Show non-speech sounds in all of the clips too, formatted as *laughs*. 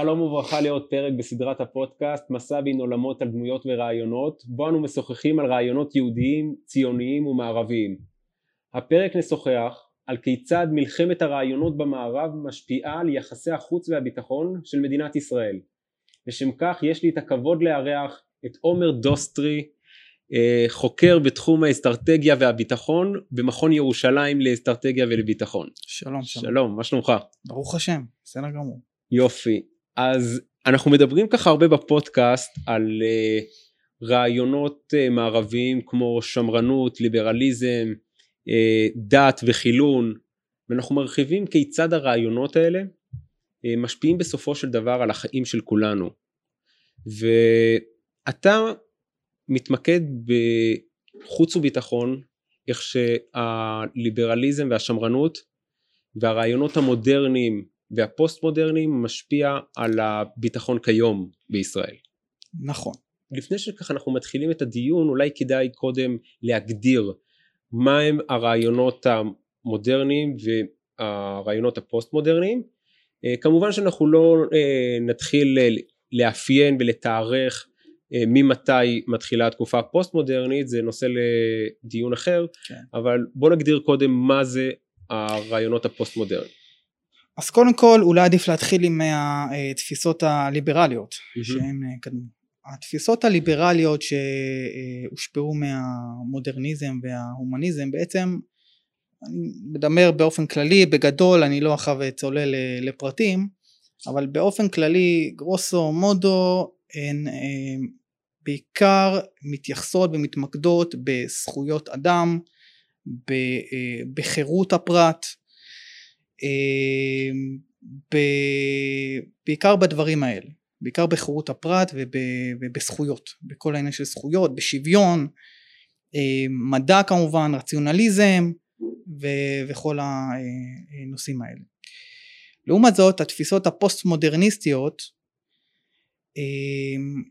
שלום וברכה לעוד פרק בסדרת הפודקאסט מסע בין עולמות על דמויות ורעיונות בו אנו משוחחים על רעיונות יהודיים, ציוניים ומערביים. הפרק נשוחח על כיצד מלחמת הרעיונות במערב משפיעה על יחסי החוץ והביטחון של מדינת ישראל. לשם כך יש לי את הכבוד לארח את עומר דוסטרי אה, חוקר בתחום האסטרטגיה והביטחון במכון ירושלים לאסטרטגיה ולביטחון. שלום, שלום. שלום, מה שלומך? ברוך השם, בסדר גמור. יופי. אז אנחנו מדברים ככה הרבה בפודקאסט על uh, רעיונות uh, מערביים כמו שמרנות, ליברליזם, uh, דת וחילון, ואנחנו מרחיבים כיצד הרעיונות האלה משפיעים בסופו של דבר על החיים של כולנו. ואתה מתמקד בחוץ וביטחון, איך שהליברליזם והשמרנות והרעיונות המודרניים והפוסט מודרניים משפיע על הביטחון כיום בישראל. נכון. לפני שככה אנחנו מתחילים את הדיון אולי כדאי קודם להגדיר מהם הרעיונות המודרניים והרעיונות הפוסט מודרניים. אה, כמובן שאנחנו לא אה, נתחיל לאפיין ולתארך אה, ממתי מתחילה התקופה הפוסט מודרנית זה נושא לדיון אחר כן. אבל בוא נגדיר קודם מה זה הרעיונות הפוסט מודרניים. אז קודם כל אולי עדיף להתחיל עם התפיסות הליברליות mm-hmm. שהן אה, קדמו. התפיסות הליברליות שהושפעו מהמודרניזם וההומניזם בעצם אני מדבר באופן כללי בגדול אני לא עכשיו צולל לפרטים אבל באופן כללי גרוסו מודו הן אה, בעיקר מתייחסות ומתמקדות בזכויות אדם אה, בחירות הפרט ב... בעיקר בדברים האלה, בעיקר בחירות הפרט וב... ובזכויות, בכל העניין של זכויות, בשוויון, אמ, מדע כמובן, רציונליזם ו... וכל הנושאים האלה. לעומת זאת התפיסות הפוסט מודרניסטיות אמ,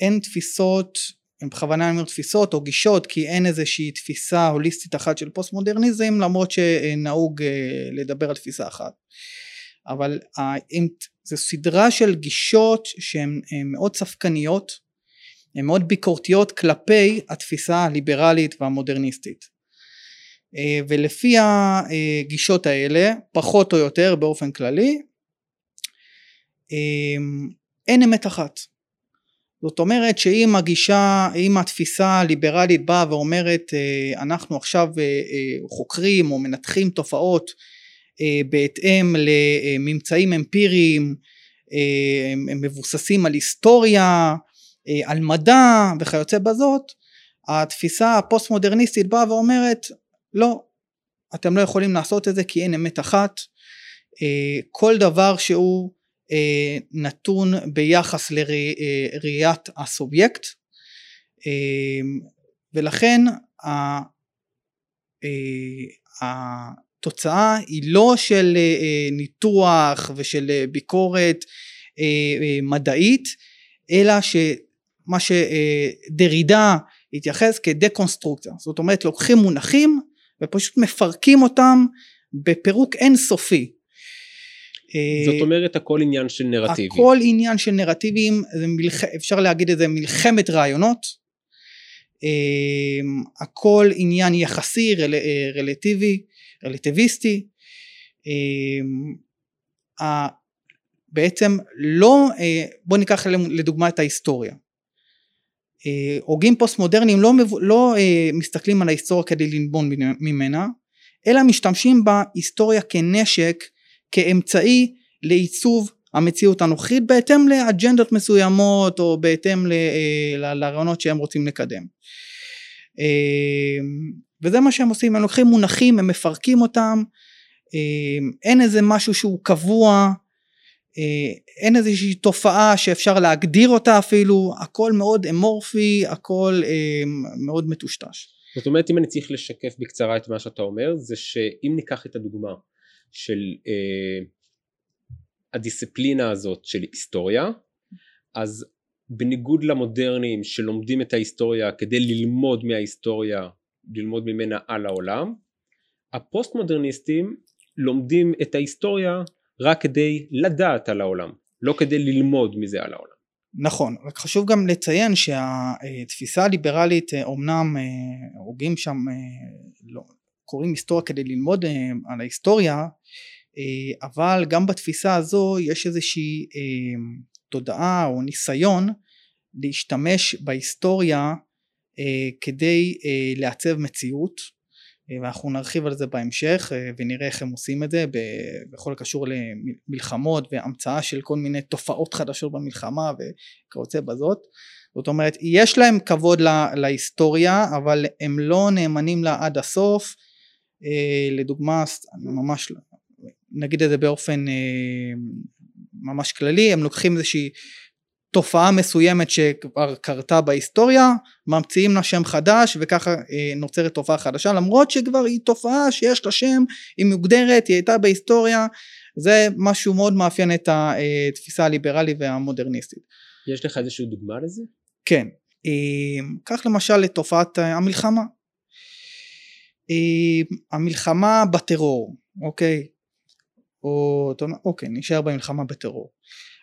הן תפיסות אני בכוונה אומר תפיסות או גישות כי אין איזושהי תפיסה הוליסטית אחת של פוסט מודרניזם למרות שנהוג אה, לדבר על תפיסה אחת. אבל זו סדרה של גישות שהן מאוד ספקניות הן מאוד ביקורתיות כלפי התפיסה הליברלית והמודרניסטית. אה, ולפי הגישות האלה פחות או יותר באופן כללי אה, אין אמת אחת זאת אומרת שאם הגישה, אם התפיסה הליברלית באה ואומרת אה, אנחנו עכשיו אה, אה, חוקרים או מנתחים תופעות בהתאם לממצאים אמפיריים הם מבוססים על היסטוריה, על מדע וכיוצא בזאת, התפיסה הפוסט מודרניסטית באה ואומרת לא, אתם לא יכולים לעשות את זה כי אין אמת אחת, כל דבר שהוא נתון ביחס לראיית הסובייקט. אה, ולכן אה, התוצאה היא לא של ניתוח ושל ביקורת מדעית אלא שמה שדרידה התייחס כדקונסטרוקציה. זאת אומרת לוקחים מונחים ופשוט מפרקים אותם בפירוק אינסופי זאת אומרת הכל עניין של נרטיבים. הכל עניין של נרטיבים, מלח... אפשר להגיד את זה מלחמת רעיונות, אמ, הכל עניין יחסי, רל... רלטיבי, רלטיביסטי, בעצם לא, אה, בוא ניקח לדוגמה את ההיסטוריה. אה, הוגים פוסט מודרניים לא, לא אה, מסתכלים על ההיסטוריה כדי לנבון ממנה, אלא משתמשים בהיסטוריה כנשק כאמצעי לעיצוב המציאות הנוכחית בהתאם לאג'נדות מסוימות או בהתאם אה, לרעיונות שהם רוצים לקדם. אה, וזה מה שהם עושים, הם לוקחים מונחים, הם מפרקים אותם, אה, אין איזה משהו שהוא קבוע, אין איזושהי תופעה שאפשר להגדיר אותה אפילו, הכל מאוד אמורפי, הכל מאוד מטושטש. זאת אומרת אם אני צריך לשקף בקצרה את מה שאתה אומר זה שאם ניקח את הדוגמה של אה, הדיסציפלינה הזאת של היסטוריה אז בניגוד למודרניים שלומדים את ההיסטוריה כדי ללמוד מההיסטוריה ללמוד ממנה על העולם הפוסט מודרניסטים לומדים את ההיסטוריה רק כדי לדעת על העולם לא כדי ללמוד מזה על העולם. נכון, רק חשוב גם לציין שהתפיסה הליברלית אומנם הוגים שם, לא, קוראים היסטוריה כדי ללמוד על ההיסטוריה, אבל גם בתפיסה הזו יש איזושהי תודעה או ניסיון להשתמש בהיסטוריה כדי לעצב מציאות ואנחנו נרחיב על זה בהמשך ונראה איך הם עושים את זה בכל הקשור למלחמות והמצאה של כל מיני תופעות חדשות במלחמה וכיוצא בזאת. זאת אומרת יש להם כבוד לה, להיסטוריה אבל הם לא נאמנים לה עד הסוף לדוגמה ממש נגיד את זה באופן ממש כללי הם לוקחים איזושהי תופעה מסוימת שכבר קרתה בהיסטוריה ממציאים לה שם חדש וככה אה, נוצרת תופעה חדשה למרות שכבר היא תופעה שיש לה שם היא מוגדרת היא הייתה בהיסטוריה זה משהו מאוד מאפיין את התפיסה הליברלית והמודרניסטית. יש לך איזושהי דוגמה לזה? כן. אה, קח למשל את תופעת המלחמה. המלחמה בטרור אוקיי? או אוקיי נשאר במלחמה בטרור.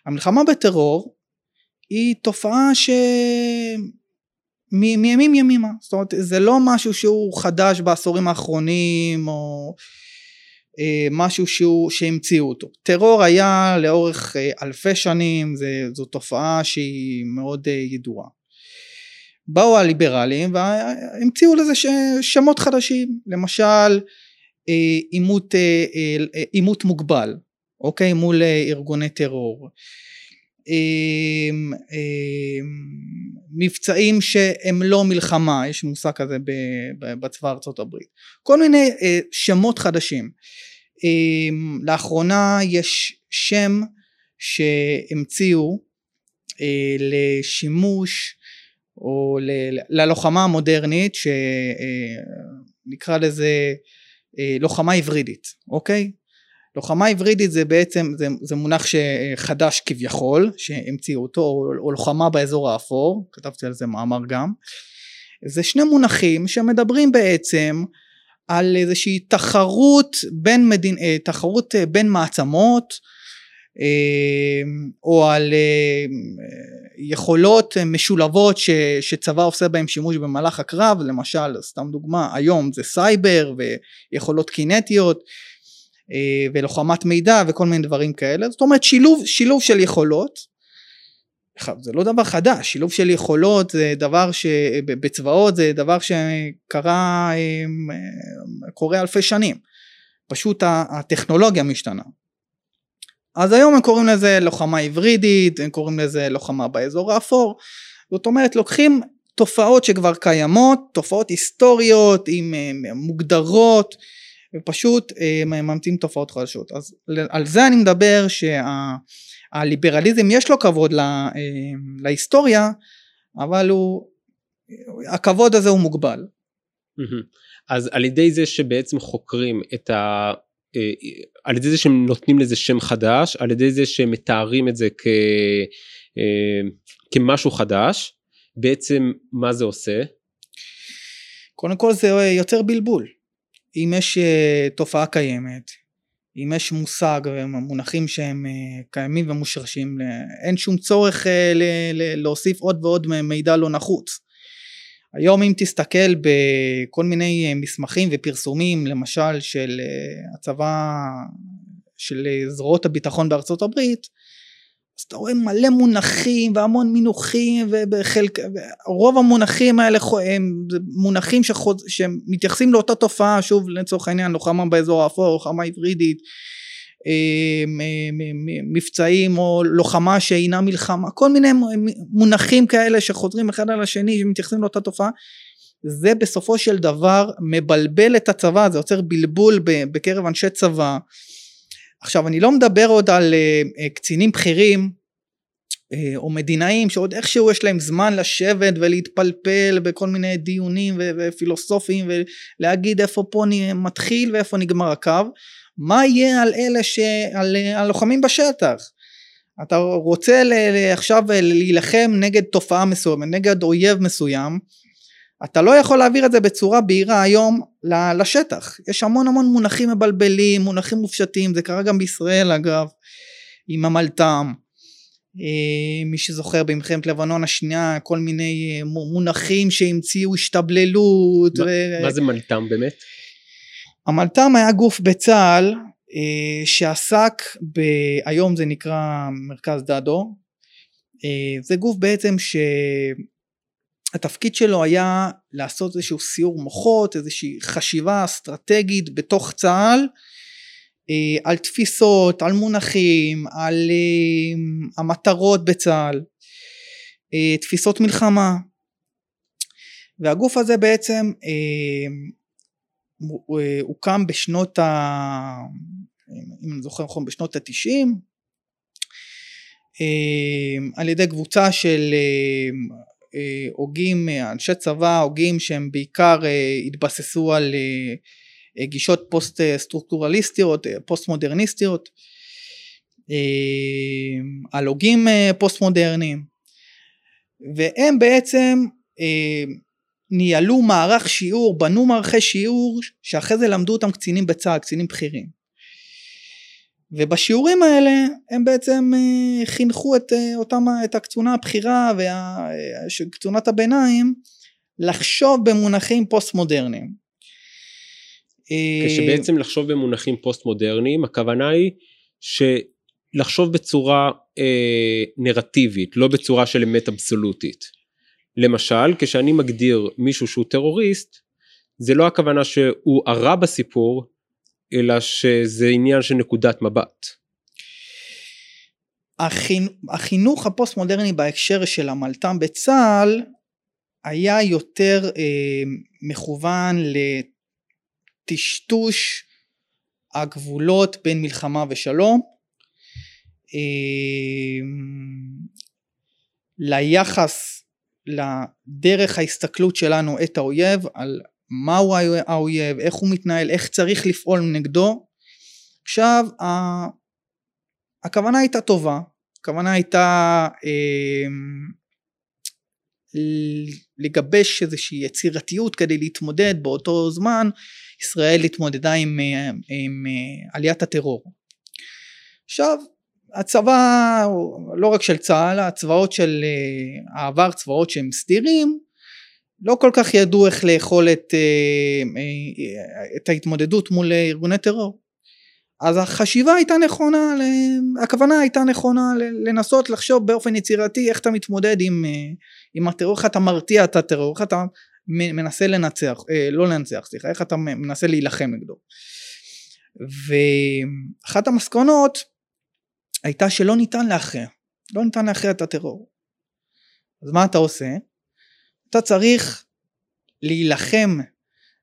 המלחמה בטרור היא תופעה ש... מימים ימימה. זאת אומרת זה לא משהו שהוא חדש בעשורים האחרונים או אה, משהו שהוא שהמציאו אותו. טרור היה לאורך אה, אלפי שנים זה, זו תופעה שהיא מאוד אה, ידועה באו הליברלים והמציאו לזה שמות חדשים למשל עימות, עימות מוגבל אוקיי? מול ארגוני טרור. מבצעים שהם לא מלחמה יש מושג כזה בצבא ארצות הברית. כל מיני אה, שמות חדשים. לאחרונה יש שם שהמציאו אה, לשימוש או ללוחמה המודרנית שנקרא אה, לזה לוחמה היברידית אוקיי? לוחמה היברידית זה בעצם זה, זה מונח חדש כביכול שהמציאו אותו או, או לוחמה באזור האפור כתבתי על זה מאמר גם. זה שני מונחים שמדברים בעצם על איזושהי תחרות בין מדין, אה, תחרות אה, בין מעצמות אה, או על יכולות משולבות ש, שצבא עושה בהם שימוש במהלך הקרב למשל סתם דוגמה היום זה סייבר ויכולות קינטיות אה, ולוחמת מידע וכל מיני דברים כאלה. זאת אומרת שילוב, שילוב של יכולות זה לא דבר חדש שילוב של יכולות זה דבר שבצבאות זה דבר שקרה אה, קורה אלפי שנים. פשוט הטכנולוגיה משתנה אז היום הם קוראים לזה לוחמה היברידית הם קוראים לזה לוחמה באזור האפור. זאת אומרת לוקחים תופעות שכבר קיימות תופעות היסטוריות עם אה, מוגדרות ופשוט אה, ממציאים תופעות חדשות. אז על זה אני מדבר שהליברליזם יש לו כבוד לה, אה, להיסטוריה אבל הוא הכבוד הזה הוא מוגבל. אז על ידי זה שבעצם חוקרים את ה... אה, על ידי זה שהם נותנים לזה שם חדש, על ידי זה שהם מתארים את זה כ... כמשהו חדש, בעצם מה זה עושה? קודם כל זה יוצר בלבול. אם יש אה, תופעה קיימת, אם יש מושג ומונחים שהם אה, קיימים ומושרשים, אין שום צורך אה, להוסיף עוד ועוד מידע לא נחוץ. היום אם תסתכל בכל מיני מסמכים ופרסומים למשל של הצבא של זרועות הביטחון בארצות הברית אז אתה רואה מלא מונחים והמון מינוחים ובחלק רוב המונחים האלה הם מונחים שחוז, שמתייחסים לאותה תופעה שוב לצורך העניין לוחמה באזור האפור לוחמה היברידית אה, מבצעים או לוחמה שאינה מלחמה כל מיני מונחים כאלה שחוזרים אחד על השני שמתייחסים לאותה תופעה זה בסופו של דבר מבלבל את הצבא זה יוצר בלבול בקרב אנשי צבא. עכשיו אני לא מדבר עוד על uh, קצינים בכירים uh, או מדינאים שעוד איכשהו יש להם זמן לשבת ולהתפלפל בכל מיני דיונים ו- ופילוסופיים ולהגיד איפה פה מתחיל ואיפה נגמר הקו מה יהיה על אלה שעל הלוחמים בשטח אתה רוצה ל- ל- עכשיו להילחם נגד תופעה מסוימת נגד אויב מסוים אתה לא יכול להעביר את זה בצורה בהירה היום לשטח יש המון המון מונחים מבלבלים מונחים מופשטים זה קרה גם בישראל אגב עם המלת"ם אה, מי שזוכר במלחמת לבנון השנייה כל מיני אה, מונחים שהמציאו השתבללות. מה, ו... מה זה מלת"ם באמת? המלת"ם היה גוף בצה"ל אה, שעסק, ב... היום זה נקרא מרכז דדו, זה גוף בעצם שהתפקיד שלו היה לעשות איזשהו סיור מוחות, איזושהי חשיבה אסטרטגית בתוך צה"ל אה, על תפיסות, על מונחים, על אה, המטרות בצה"ל, אה, תפיסות מלחמה. והגוף הזה בעצם הוקם בשנות ה... אם אני זוכר נכון בשנות התשעים על ידי קבוצה של הוגים, אנשי צבא, הוגים שהם בעיקר התבססו על אה, גישות פוסט סטרוקטורליסטיות, אה, פוסט מודרניסטיות, אה, על הוגים פוסט מודרניים והם בעצם ניהלו מערך שיעור, בנו מערכי שיעור שאחרי זה למדו אותם קצינים בצה"ל, קצינים בכירים. ובשיעורים האלה הם בעצם חינכו את אותם, את הקצונה הבכירה וקצונת הביניים לחשוב במונחים פוסט מודרניים. כשבעצם לחשוב במונחים פוסט מודרניים הכוונה היא שלחשוב בצורה אה, נרטיבית לא בצורה של אמת אבסולוטית. למשל כשאני מגדיר מישהו שהוא טרוריסט זה לא הכוונה שהוא הרע בסיפור אלא שזה עניין של נקודת מבט. החינוך הפוסט מודרני בהקשר של המלת"ם בצה"ל היה יותר אה, מכוון טשטוש הגבולות בין מלחמה ושלום אמ, ליחס לדרך ההסתכלות שלנו את האויב על מהו האויב איך הוא מתנהל איך צריך לפעול נגדו עכשיו הכוונה הייתה טובה הכוונה הייתה אה, לגבש איזושהי יצירתיות כדי להתמודד באותו זמן ישראל התמודדה עם, אה, עם אה, עליית הטרור. עכשיו הצבא לא רק של צה"ל הצבאות של אה, העבר צבאות שהם סדירים לא כל כך ידעו איך לאכול את, את ההתמודדות מול ארגוני טרור אז החשיבה הייתה נכונה, הכוונה הייתה נכונה לנסות לחשוב באופן יצירתי איך אתה מתמודד עם, עם הטרור, איך אתה מרתיע את הטרור, איך אתה מנסה לנצח, אה, לא לנצח, סליחה, איך אתה מנסה להילחם נגדו. ואחת המסקנות הייתה שלא ניתן להכריע, לא ניתן להכריע את הטרור. אז מה אתה עושה? אתה צריך להילחם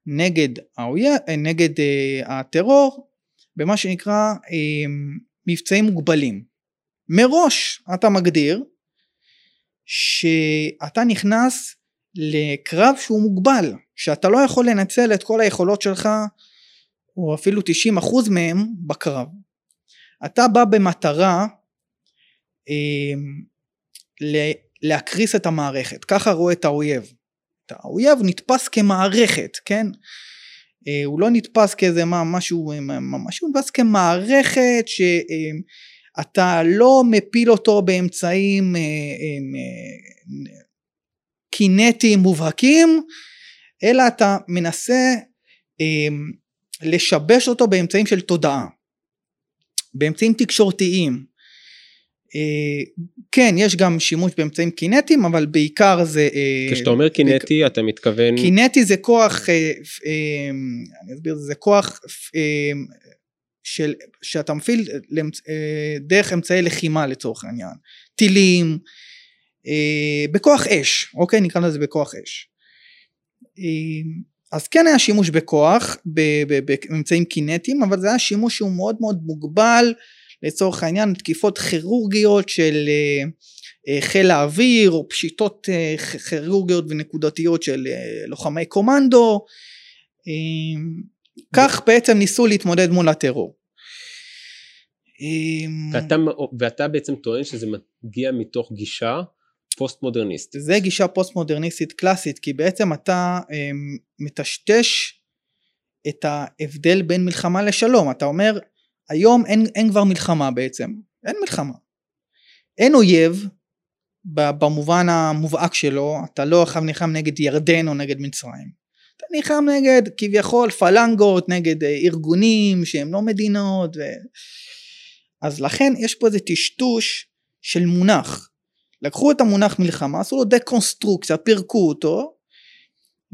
נגד, האויה, אה, נגד אה, הטרור במה שנקרא אה, מבצעים מוגבלים. מראש אתה מגדיר שאתה נכנס לקרב שהוא מוגבל, שאתה לא יכול לנצל את כל היכולות שלך או אפילו 90% מהם בקרב. אתה בא במטרה אה, להקריס את המערכת, ככה רואה את האויב. האויב נתפס כמערכת, כן? אה, הוא לא נתפס כאיזה מה, משהו, משהו נתפס כמערכת שאתה אה, לא מפיל אותו באמצעים אה, אה, קינטיים מובהקים אלא אתה מנסה לשבש אותו באמצעים של תודעה באמצעים תקשורתיים אה, כן יש גם שימוש באמצעים קינטיים אבל בעיקר זה אה, כשאתה אומר קינטי. אתה מתכוון קינטי זה כוח אה, אה, אני אסביר זה כוח אה, של שאתה מפעיל אה, דרך אמצעי לחימה לצורך העניין טילים אה, בכוח אש, אוקיי? נקרא לזה בכוח אש. אה, אז כן היה שימוש בכוח באמצעים קינטיים, אבל זה היה שימוש שהוא מאוד מאוד מוגבל לצורך העניין תקיפות כירורגיות של אה, חיל האוויר או פשיטות כירורגיות ונקודתיות של לוחמי קומנדו כך בעצם ניסו להתמודד מול הטרור. ואתה, ואתה בעצם טוען שזה מגיע מתוך גישה פוסט מודרניסטית. זה גישה פוסט מודרניסטית קלאסית כי בעצם אתה אה, מטשטש את ההבדל בין מלחמה לשלום אתה אומר היום אין, אין כבר מלחמה בעצם אין מלחמה אין אויב במובן המובהק שלו, אתה לא עכשיו נלחם נגד ירדן או נגד מצרים. אתה נלחם נגד כביכול פלנגות, נגד אה, ארגונים שהם לא מדינות. ו... אז לכן יש פה איזה טשטוש של מונח. לקחו את המונח מלחמה, עשו לו דקונסטרוקציה, פירקו אותו,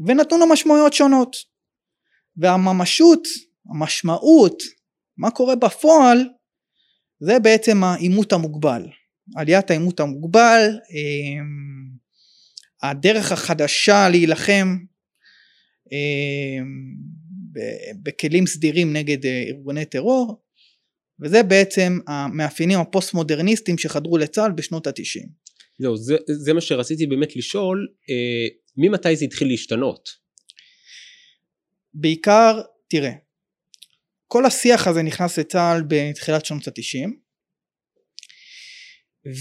ונתנו לו משמעויות שונות. והממשות, המשמעות, מה קורה בפועל, זה בעצם העימות המוגבל. עליית העימות המוגבל, אמ, הדרך החדשה להילחם אמ, בכלים סדירים נגד אה, ארגוני טרור, וזה בעצם המאפיינים הפוסט מודרניסטיים שחדרו לצה"ל בשנות התשעים. זהו, זה, זה מה שרציתי באמת לשאול, אה, ממתי זה התחיל להשתנות? בעיקר, תראה, כל השיח הזה נכנס לצה"ל בתחילת שנות התשעים,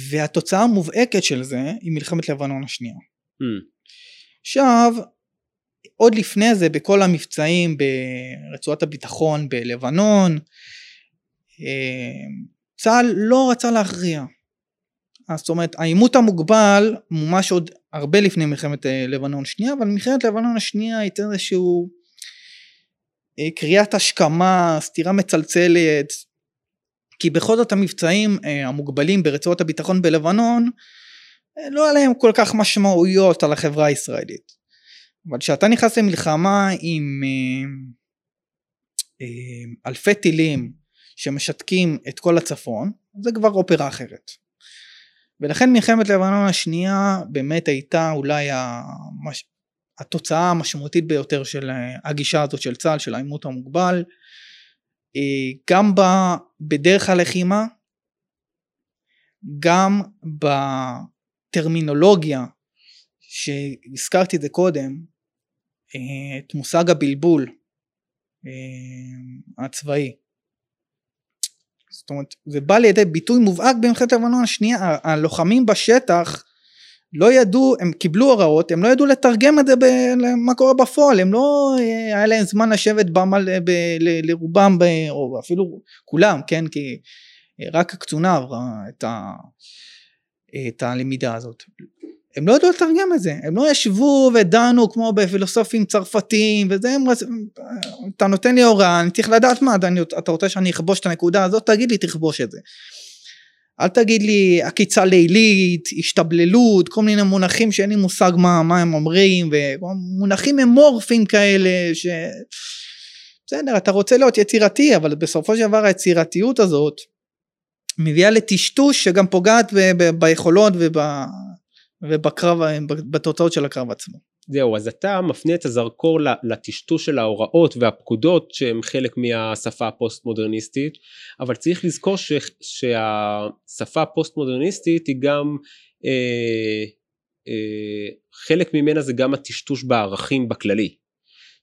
והתוצאה המובהקת של זה היא מלחמת לבנון השנייה. Mm. עכשיו, עוד לפני זה בכל המבצעים ברצועת הביטחון בלבנון, אה, צה"ל לא רצה להכריע. זאת אומרת העימות המוגבל מומש עוד הרבה לפני מלחמת אה, לבנון שנייה אבל מלחמת לבנון השנייה הייתה איזשהו אה, קריאת השכמה סתירה מצלצלת כי בכל זאת המבצעים אה, המוגבלים ברצועות הביטחון בלבנון אה, לא עליהם כל כך משמעויות על החברה הישראלית. אבל כשאתה נכנס למלחמה עם אה, אלפי טילים שמשתקים את כל הצפון זה כבר אופרה אחרת. ולכן מלחמת לבנון השנייה באמת הייתה אולי המש... התוצאה המשמעותית ביותר של הגישה הזאת של צה"ל של העימות המוגבל אה, גם בדרך הלחימה, גם בטרמינולוגיה שהזכרתי את זה קודם, אה, את מושג הבלבול אה, הצבאי. זאת אומרת, זה בא לידי ביטוי מובהק במלחמת לבנון השנייה, הלוחמים בשטח לא ידעו, הם קיבלו הוראות, הם לא ידעו לתרגם את זה למה קורה בפועל, הם לא, אה, היה להם זמן לשבת במל, ב, ל, לרובם, ב, או אפילו כולם, כן, כי רק הקצונה עברה את, ה, את הלמידה הזאת. הם לא ידעו לתרגם את זה, הם לא ישבו ודנו כמו בפילוסופים צרפתיים וזה, הם, אתה נותן לי הוראה, אני צריך לדעת מה, אתה, אתה רוצה שאני אכבוש את הנקודה הזאת, תגיד לי תכבוש את זה. אל תגיד לי עקיצה לילית, השתבללות, כל מיני מונחים שאין לי מושג מה, מה הם אומרים, ומונחים אמורפיים כאלה, ש... בסדר, אתה רוצה להיות יצירתי, אבל בסופו של דבר היצירתיות הזאת מביאה לטשטוש שגם פוגעת ב- ב- ביכולות וב... ובקרב, בתוצאות של הקרב עצמו. זהו, אז אתה מפנה את הזרקור לטשטוש של ההוראות והפקודות שהם חלק מהשפה הפוסט מודרניסטית, אבל צריך לזכור ש, שהשפה הפוסט מודרניסטית היא גם, אה, אה, חלק ממנה זה גם הטשטוש בערכים בכללי,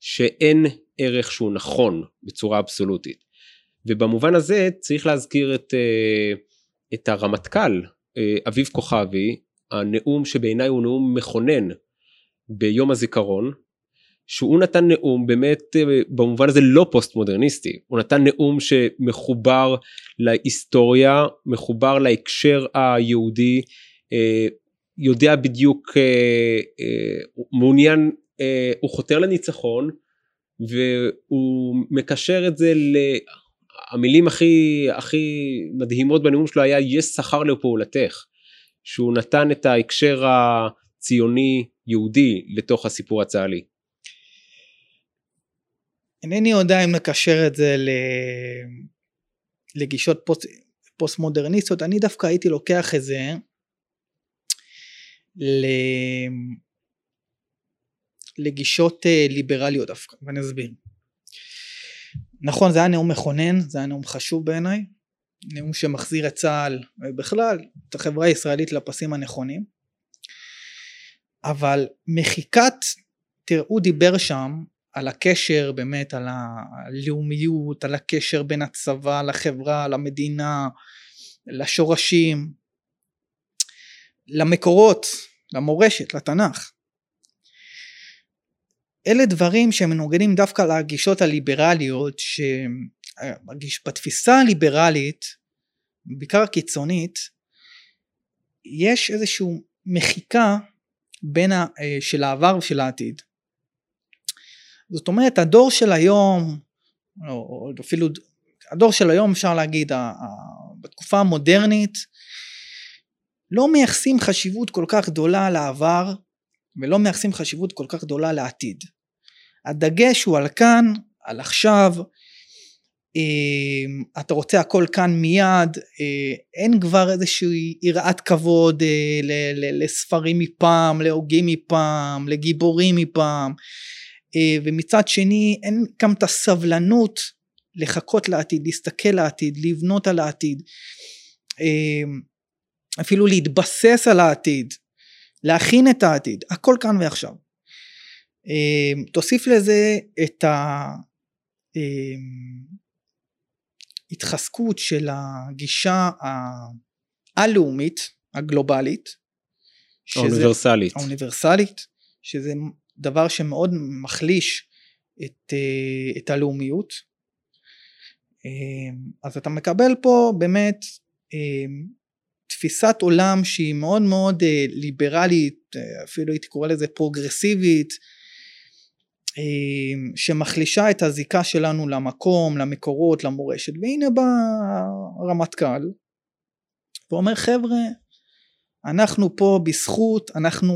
שאין ערך שהוא נכון בצורה אבסולוטית. ובמובן הזה צריך להזכיר את, אה, את הרמטכ"ל אה, אביב כוכבי, הנאום שבעיניי הוא נאום מכונן ביום הזיכרון שהוא נתן נאום באמת אה, במובן הזה לא פוסט מודרניסטי הוא נתן נאום שמחובר להיסטוריה מחובר להקשר היהודי אה, יודע בדיוק אה, מעוניין הוא חותר לניצחון והוא מקשר את זה המילים הכי הכי מדהימות בנאום שלו היה יש שכר לפעולתך שהוא נתן את ההקשר הציוני יהודי לתוך הסיפור הצה"לי. אינני יודע אם לקשר את זה לגישות פוסט, פוסט מודרניסטיות, אני דווקא הייתי לוקח את זה. לגישות אה, ליברליות דווקא, ואני אסביר. נכון, זה היה נאום מכונן, זה היה נאום חשוב בעיניי, נאום שמחזיר את צה"ל ובכלל את החברה הישראלית לפסים הנכונים אבל מחיקת, תראו הוא דיבר שם על הקשר באמת, על הלאומיות, על הקשר בין הצבא לחברה, למדינה, לשורשים, למקורות, למורשת, לתנ"ך. אלה דברים שמנוגדים דווקא לגישות הליברליות שבתפיסה הליברלית, בעיקר הקיצונית, יש איזושהי מחיקה בין ה, אה, של העבר ושל העתיד. זאת אומרת הדור של היום, או אפילו הדור של היום אפשר להגיד, בתקופה המודרנית, לא מייחסים חשיבות כל כך גדולה לעבר ולא מייחסים חשיבות כל כך גדולה לעתיד. הדגש הוא על כאן, על עכשיו, אה, אתה רוצה הכל כאן מיד, אה, אין כבר איזושהי יראת כבוד אה, לספרים מפעם, להוגים מפעם, לגיבורים מפעם, ומצד שני אין גם את הסבלנות לחכות לעתיד, להסתכל לעתיד, לבנות על העתיד, אפילו להתבסס על העתיד, להכין את העתיד, הכל כאן ועכשיו. תוסיף לזה את ה... התחזקות של הגישה הלאומית הגלובלית האוניברסלית. האוניברסלית שזה דבר שמאוד מחליש את, אה, את הלאומיות. אה, אז אתה מקבל פה באמת אה, תפיסת עולם שהיא מאוד מאוד ליברלית אפילו הייתי קורא לזה פרוגרסיבית שמחלישה את הזיקה שלנו למקום, למקורות, למורשת, והנה בא הרמטכ"ל ואומר חבר'ה אנחנו פה בזכות, אנחנו,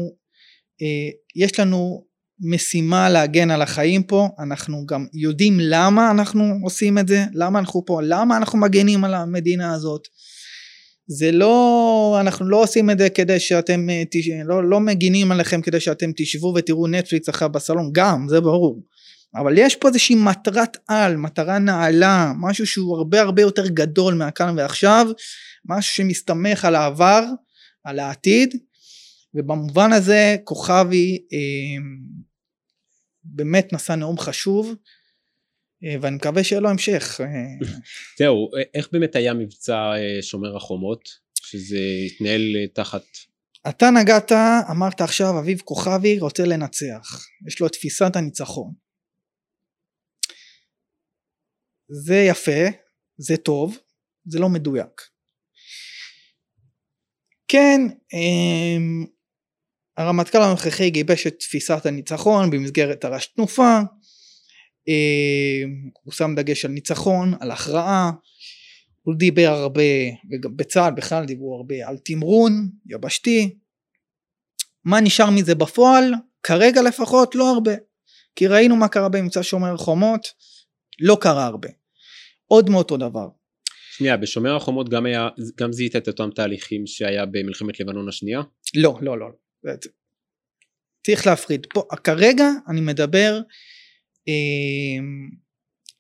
אה, יש לנו משימה להגן על החיים פה, אנחנו גם יודעים למה אנחנו עושים את זה, למה אנחנו פה, למה אנחנו מגנים על המדינה הזאת, זה לא, אנחנו לא עושים את זה כדי שאתם, אה, לא, לא מגינים עליכם כדי שאתם תשבו ותראו נטפליקס אחר בסלון, גם, זה ברור. אבל יש פה איזושהי מטרת על, מטרה נעלה, משהו שהוא הרבה הרבה יותר גדול מהכאן ועכשיו, משהו שמסתמך על העבר, על העתיד, ובמובן הזה כוכבי אה, באמת נשא נאום חשוב, ואני מקווה שיהיה לו המשך. אה. זהו, איך באמת היה מבצע אה, שומר החומות, שזה התנהל תחת... אתה נגעת, אמרת עכשיו אביב כוכבי רוצה לנצח, יש לו את תפיסת הניצחון. זה יפה, זה טוב, זה לא מדויק. כן, הרמטכ"ל הנוכחי גיבש את תפיסת הניצחון במסגרת תר"ש תנופה, אה, הוא שם דגש על ניצחון, על הכרעה, הוא דיבר הרבה, וגם בצה"ל בכלל דיברו הרבה על תמרון יבשתי. מה נשאר מזה בפועל? כרגע לפחות לא הרבה. כי ראינו מה קרה במבצע שומר חומות, לא קרה הרבה. עוד מאותו דבר. שנייה, בשומר החומות גם היה, גם זיהית את אותם תהליכים שהיה במלחמת לבנון השנייה? לא, לא, לא. צריך להפריד. פה, כרגע אני מדבר אמ,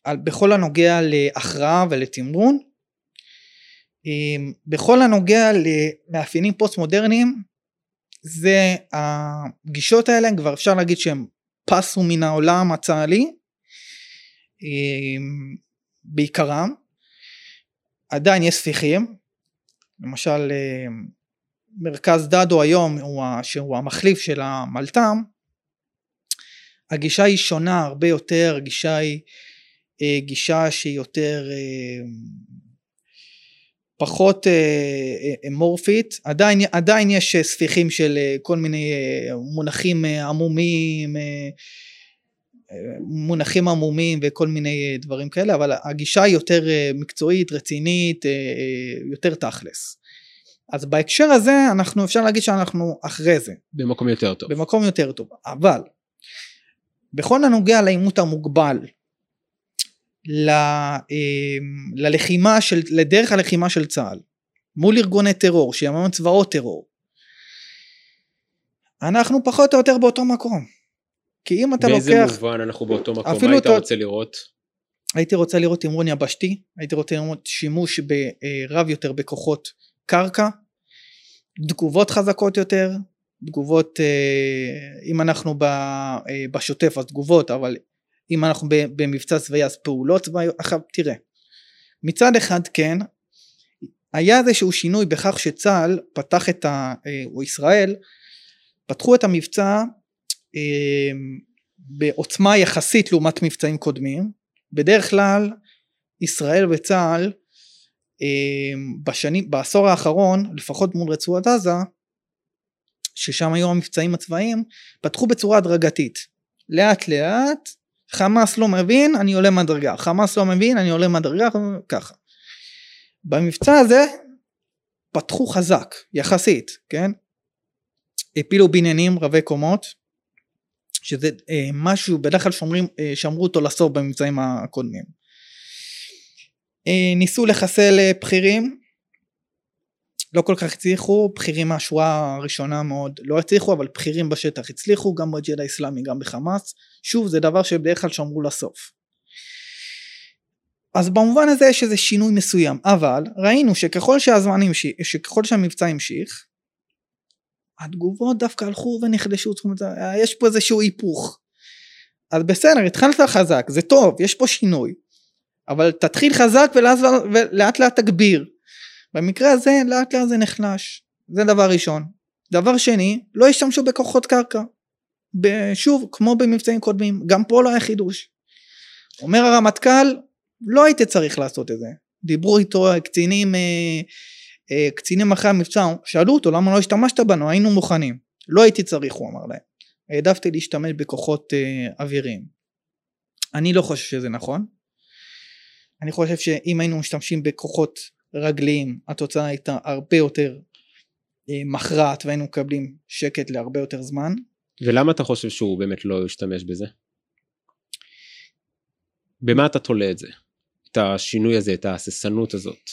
על, בכל הנוגע להכרעה ולתמרון. אמ, בכל הנוגע למאפיינים פוסט מודרניים זה הגישות האלה כבר אפשר להגיד שהם פסו מן העולם הצה"לי אמ, בעיקרם. עדיין יש ספיחים למשל מרכז דדו היום הוא, שהוא המחליף של המלת"ם הגישה היא שונה הרבה יותר, הגישה היא אה, גישה שהיא יותר אה, פחות אה, אמורפית, עדיין, עדיין יש ספיחים של כל מיני מונחים עמומים, מונחים עמומים וכל מיני דברים כאלה, אבל הגישה היא יותר מקצועית, רצינית, יותר תכלס. אז בהקשר הזה אנחנו אפשר להגיד שאנחנו אחרי זה. במקום יותר טוב. במקום יותר טוב, אבל בכל הנוגע לעימות המוגבל, ל, אמ, ללחימה של, לדרך הלחימה של צה"ל מול ארגוני טרור שיממן צבאות טרור אנחנו פחות או יותר באותו מקום כי אם אתה באיזה לוקח באיזה מובן אנחנו באותו מקום מה היית רוצה לראות? הייתי רוצה לראות תמרון יבשתי הייתי רוצה לראות שימוש ברב יותר בכוחות קרקע תגובות חזקות יותר תגובות אה, אם אנחנו אה, בשוטף אז תגובות אבל אם אנחנו במבצע צבאי אז פעולות צבאיות עכשיו תראה. מצד אחד כן היה איזשהו שינוי בכך שצה"ל פתח את ה... אה, או ישראל פתחו את המבצע בעוצמה יחסית לעומת מבצעים קודמים. בדרך כלל ישראל וצה"ל בשנים, בעשור האחרון, לפחות מול רצועת עזה, ששם היו המבצעים הצבאיים, פתחו בצורה הדרגתית. לאט לאט, חמאס לא מבין, אני עולה מדרגה, חמאס לא מבין, אני עולה מדרגה, ככה. במבצע הזה פתחו חזק, יחסית, כן? הפילו בניינים רבי קומות, שזה אה, משהו, בדרך כלל שומרים, אה, שמרו אותו לסוף במבצעים הקודמים. אה, ניסו לחסל אה, בכירים, לא כל כך הצליחו, בכירים מהשורה הראשונה מאוד לא הצליחו, אבל בכירים בשטח הצליחו, גם בג'יהאד האיסלאמי, גם בחמאס. שוב, זה דבר שבדרך כלל שמרו לסוף. אז במובן הזה יש איזה שינוי מסוים, אבל ראינו שככל שהזמן המשיך, שככל שהמבצע המשיך, התגובות דווקא הלכו ונחדשו, זאת אומרת, יש פה איזשהו היפוך. אז בסדר, התחלת חזק, זה טוב, יש פה שינוי, אבל תתחיל חזק ולאט לאט תגביר. במקרה הזה לאט לאט זה נחלש, זה דבר ראשון. דבר שני, לא השתמשו בכוחות קרקע. שוב, כמו במבצעים קודמים, גם פה לא היה חידוש. אומר הרמטכ"ל, לא הייתי צריך לעשות את זה. דיברו איתו קצינים, אה, אה, קצינים אחרי המבצע, שאלו אותו למה לא השתמשת בנו, היינו מוכנים. לא הייתי צריך, הוא אמר להם. העדפתי להשתמש בכוחות אה, אוויריים. אני לא חושב שזה נכון. אני חושב שאם היינו משתמשים בכוחות רגליים התוצאה הייתה הרבה יותר אה, מכרעת והיינו מקבלים שקט להרבה יותר זמן. ולמה אתה חושב שהוא באמת לא ישתמש בזה? במה אתה תולה את זה? את השינוי הזה, את ההססנות הזאת?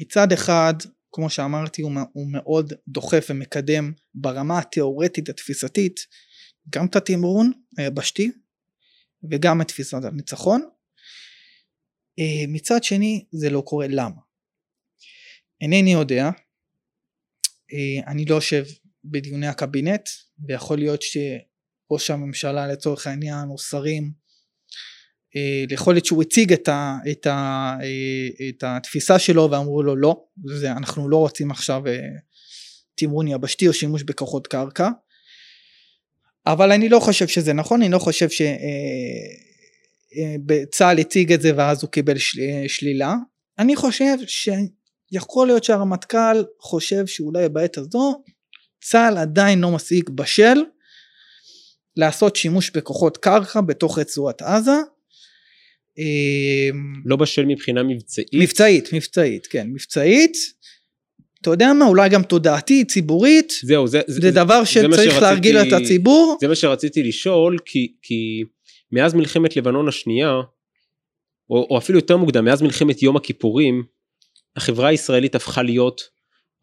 מצד אחד, כמו שאמרתי, הוא, הוא מאוד דוחף ומקדם ברמה התיאורטית התפיסתית גם את התמרון היבשתי וגם את תפיסת הניצחון. אה, מצד שני זה לא קורה למה? אינני יודע, אה, אני לא יושב בדיוני הקבינט ויכול להיות שראש הממשלה לצורך העניין או שרים אה, יכול להיות שהוא הציג את, ה, את, ה, את התפיסה שלו ואמרו לו לא, זה, אנחנו לא רוצים עכשיו תמרון יבשתי או שימוש בכוחות קרקע אבל אני לא חושב שזה נכון, אני לא חושב ש... צה"ל הציג את זה ואז הוא קיבל של, שלילה. אני חושב שיכול להיות שהרמטכ"ל חושב שאולי בעת הזו צה"ל עדיין לא מספיק בשל לעשות שימוש בכוחות קרקע בתוך רצועת עזה. לא בשל מבחינה מבצעית? מבצעית, מבצעית, כן, מבצעית. אתה יודע מה, אולי גם תודעתית, ציבורית. זהו, זה, זה, זה דבר שצריך להרגיל את הציבור. זה מה שרציתי לשאול, כי, כי מאז מלחמת לבנון השנייה, או, או אפילו יותר מוקדם, מאז מלחמת יום הכיפורים, החברה הישראלית הפכה להיות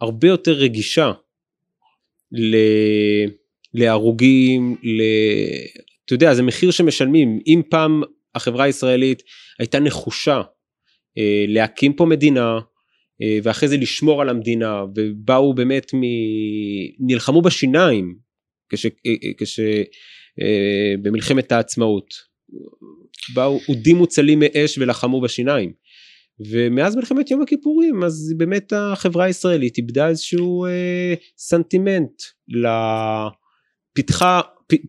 הרבה יותר רגישה ל... להרוגים, ל... אתה יודע, זה מחיר שמשלמים. אם פעם החברה הישראלית הייתה נחושה אה, להקים פה מדינה, אה, ואחרי זה לשמור על המדינה, ובאו באמת מ... נלחמו בשיניים, כש... אה, כש... אה, במלחמת העצמאות. באו אודים מוצלים מאש ולחמו בשיניים. ומאז מלחמת יום הכיפורים אז באמת החברה הישראלית איבדה איזשהו אה, סנטימנט, לפיתחה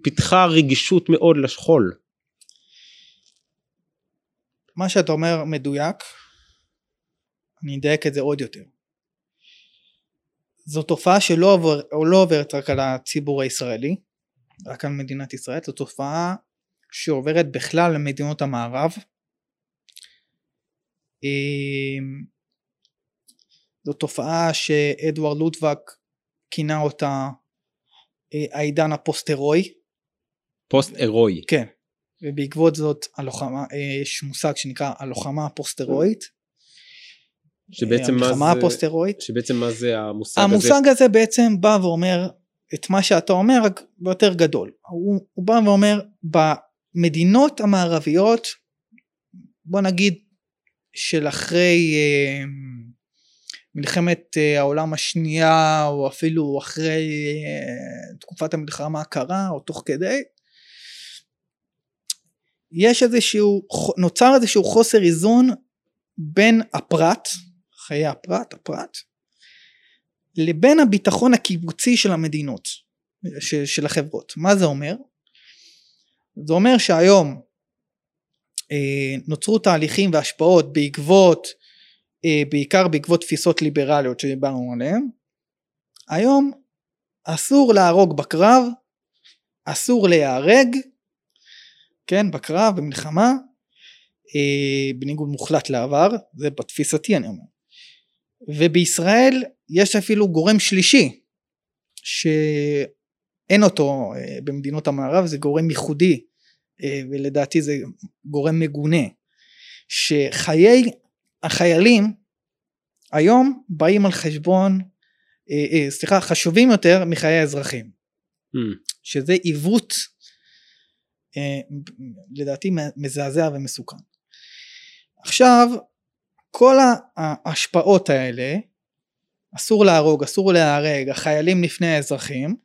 פיתחה רגישות מאוד לשכול. מה שאתה אומר מדויק, אני אדייק את זה עוד יותר. זו תופעה שלא עובר, לא עוברת רק על הציבור הישראלי, רק על מדינת ישראל, זו תופעה שעוברת בכלל למדינות המערב. אמ, זו תופעה שאדוארד לוטבק כינה אותה אה, העידן הפוסט-הירואי. פוסט-הירואי. כן. ובעקבות זאת הלוחמה, אה, יש מושג שנקרא הלוחמה הפוסט-הירואית. שבעצם מה זה, הפוסט-הירואית. שבעצם מה זה המושג, המושג הזה? המושג הזה בעצם בא ואומר את מה שאתה אומר רק ביותר גדול. הוא, הוא בא ואומר במדינות המערביות בוא נגיד של אחרי אה, מלחמת אה, העולם השנייה או אפילו אחרי אה, תקופת המלחמה הקרה או תוך כדי יש איזשהו נוצר איזשהו חוסר איזון בין הפרט חיי הפרט הפרט לבין הביטחון הקיבוצי של המדינות, של, של החברות. מה זה אומר? זה אומר שהיום אה, נוצרו תהליכים והשפעות בעקבות, אה, בעיקר בעקבות תפיסות ליברליות שדיברנו עליהן. היום אסור להרוג בקרב, אסור להיהרג, כן, בקרב, במלחמה, אה, בניגוד מוחלט לעבר, זה בתפיסתי אני אומר. ובישראל יש אפילו גורם שלישי, שאין אותו אה, במדינות המערב, זה גורם ייחודי, אה, ולדעתי זה גורם מגונה, שחיי החיילים היום באים על חשבון, סליחה, חשובים יותר מחיי האזרחים, mm. שזה עיוות לדעתי מזעזע ומסוכן. עכשיו כל ההשפעות האלה אסור להרוג, אסור להיהרג, החיילים לפני האזרחים.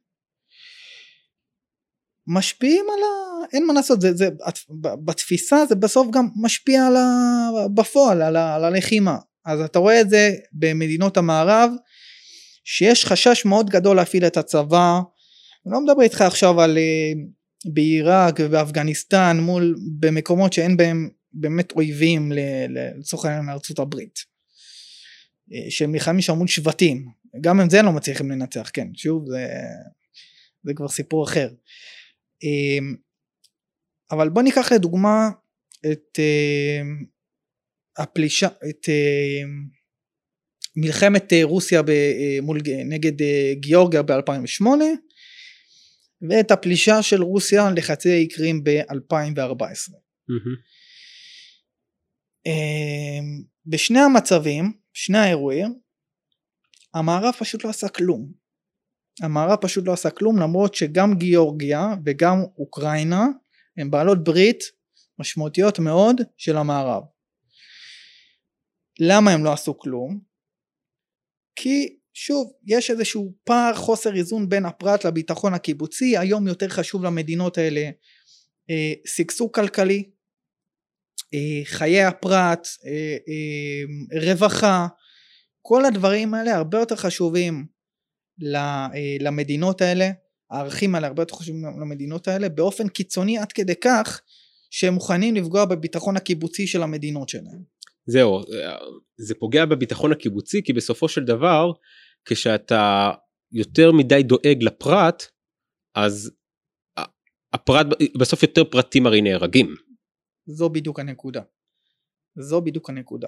משפיעים על ה... אין מה לעשות, זה, זה, בתפיסה זה בסוף גם משפיע על ה... בפועל, על, ה... על הלחימה. אז אתה רואה את זה במדינות המערב, שיש חשש מאוד גדול להפעיל את הצבא, אני לא מדבר איתך עכשיו על אה, בעיראק ובאפגניסטן מול במקומות שאין בהם באמת אויבים לצורך העניין מארצות הברית אה, שהם נלחמים שם מול שבטים גם עם זה הם לא מצליחים לנצח כן שוב זה, זה כבר סיפור אחר אה, אבל בוא ניקח לדוגמה את אה, הפלישה את מלחמת רוסיה מול, נגד גיאורגיה ב-2008 ואת הפלישה של רוסיה לחצי האי קרים ב-2014. Mm-hmm. אמ, בשני המצבים, שני האירועים, המערב פשוט לא עשה כלום. המערב פשוט לא עשה כלום למרות שגם גיאורגיה וגם אוקראינה הן בעלות ברית משמעותיות מאוד של המערב. למה הם לא עשו כלום? כי שוב יש איזשהו פער חוסר איזון בין הפרט לביטחון הקיבוצי היום יותר חשוב למדינות האלה אה, כלכלי חיי הפרט, אה, אה, רווחה, כל הדברים האלה הרבה יותר חשובים למדינות האלה, הערכים האלה הרבה יותר חשובים למדינות האלה באופן קיצוני עד כדי כך שהם מוכנים לפגוע בביטחון הקיבוצי של המדינות שלהם. זהו, זה פוגע בביטחון הקיבוצי כי בסופו של דבר כשאתה יותר מדי דואג לפרט אז הפרט בסוף יותר פרטים הרי נהרגים. זו בדיוק הנקודה. זו בדיוק הנקודה.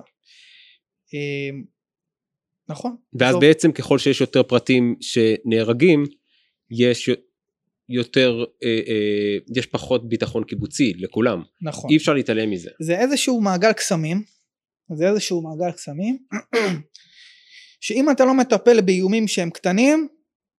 אמ, נכון. ואז זו... בעצם ככל שיש יותר פרטים שנהרגים, יש יותר, אה, אה, יש פחות ביטחון קיבוצי לכולם. נכון. אי אפשר להתעלם מזה. זה איזשהו מעגל קסמים, זה איזשהו מעגל קסמים, *clears throat* שאם אתה לא מטפל באיומים שהם קטנים,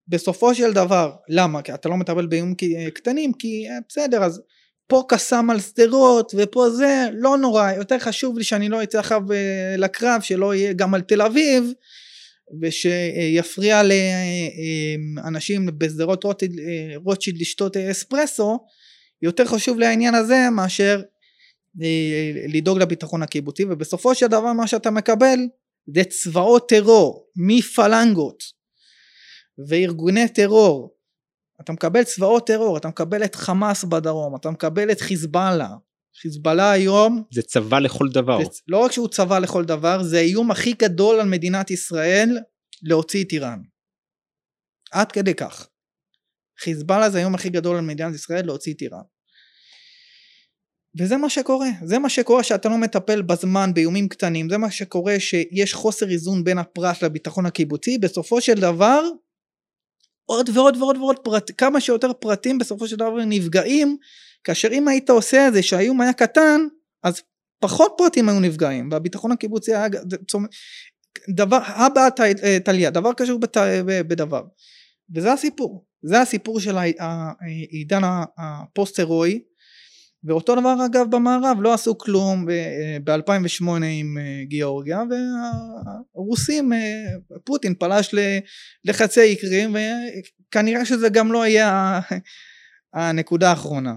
בסופו של דבר, למה? כי אתה לא מטפל באיומים קטנים, כי אה, בסדר, אז פה קסאם על שדרות ופה זה לא נורא יותר חשוב לי שאני לא אצא עכשיו אה, לקרב שלא יהיה גם על תל אביב ושיפריע לאנשים בשדרות אה, רוטשילד לשתות אספרסו יותר חשוב לי העניין הזה מאשר אה, לדאוג לביטחון הקיבוצי ובסופו של דבר מה שאתה מקבל זה צבאות טרור מפלנגות וארגוני טרור אתה מקבל צבאות טרור, אתה מקבל את חמאס בדרום, אתה מקבל את חיזבאללה. חיזבאללה היום... זה צבא לכל דבר. זה, לא רק שהוא צבא לכל דבר, זה האיום הכי גדול על מדינת ישראל להוציא את איראן. עד כדי כך. חיזבאללה זה האיום הכי גדול על מדינת ישראל להוציא את איראן. וזה מה שקורה, זה מה שקורה שאתה לא מטפל בזמן באיומים קטנים, זה מה שקורה שיש חוסר איזון בין הפרט לביטחון הקיבוצי, בסופו של דבר עוד ועוד ועוד ועוד פרט, כמה שיותר פרטים בסופו של דבר נפגעים, כאשר אם היית עושה את זה שהאיום היה קטן, אז פחות פרטים היו נפגעים, והביטחון הקיבוצי היה דבר, הבא טליה, דבר קשור בת, בדבר. וזה הסיפור, זה הסיפור של העידן הפוסט הירואי ואותו דבר אגב במערב לא עשו כלום ב-2008 עם אה, גיאורגיה והרוסים אה, פוטין פלש לחצי אי וכנראה שזה גם לא יהיה הנקודה האחרונה.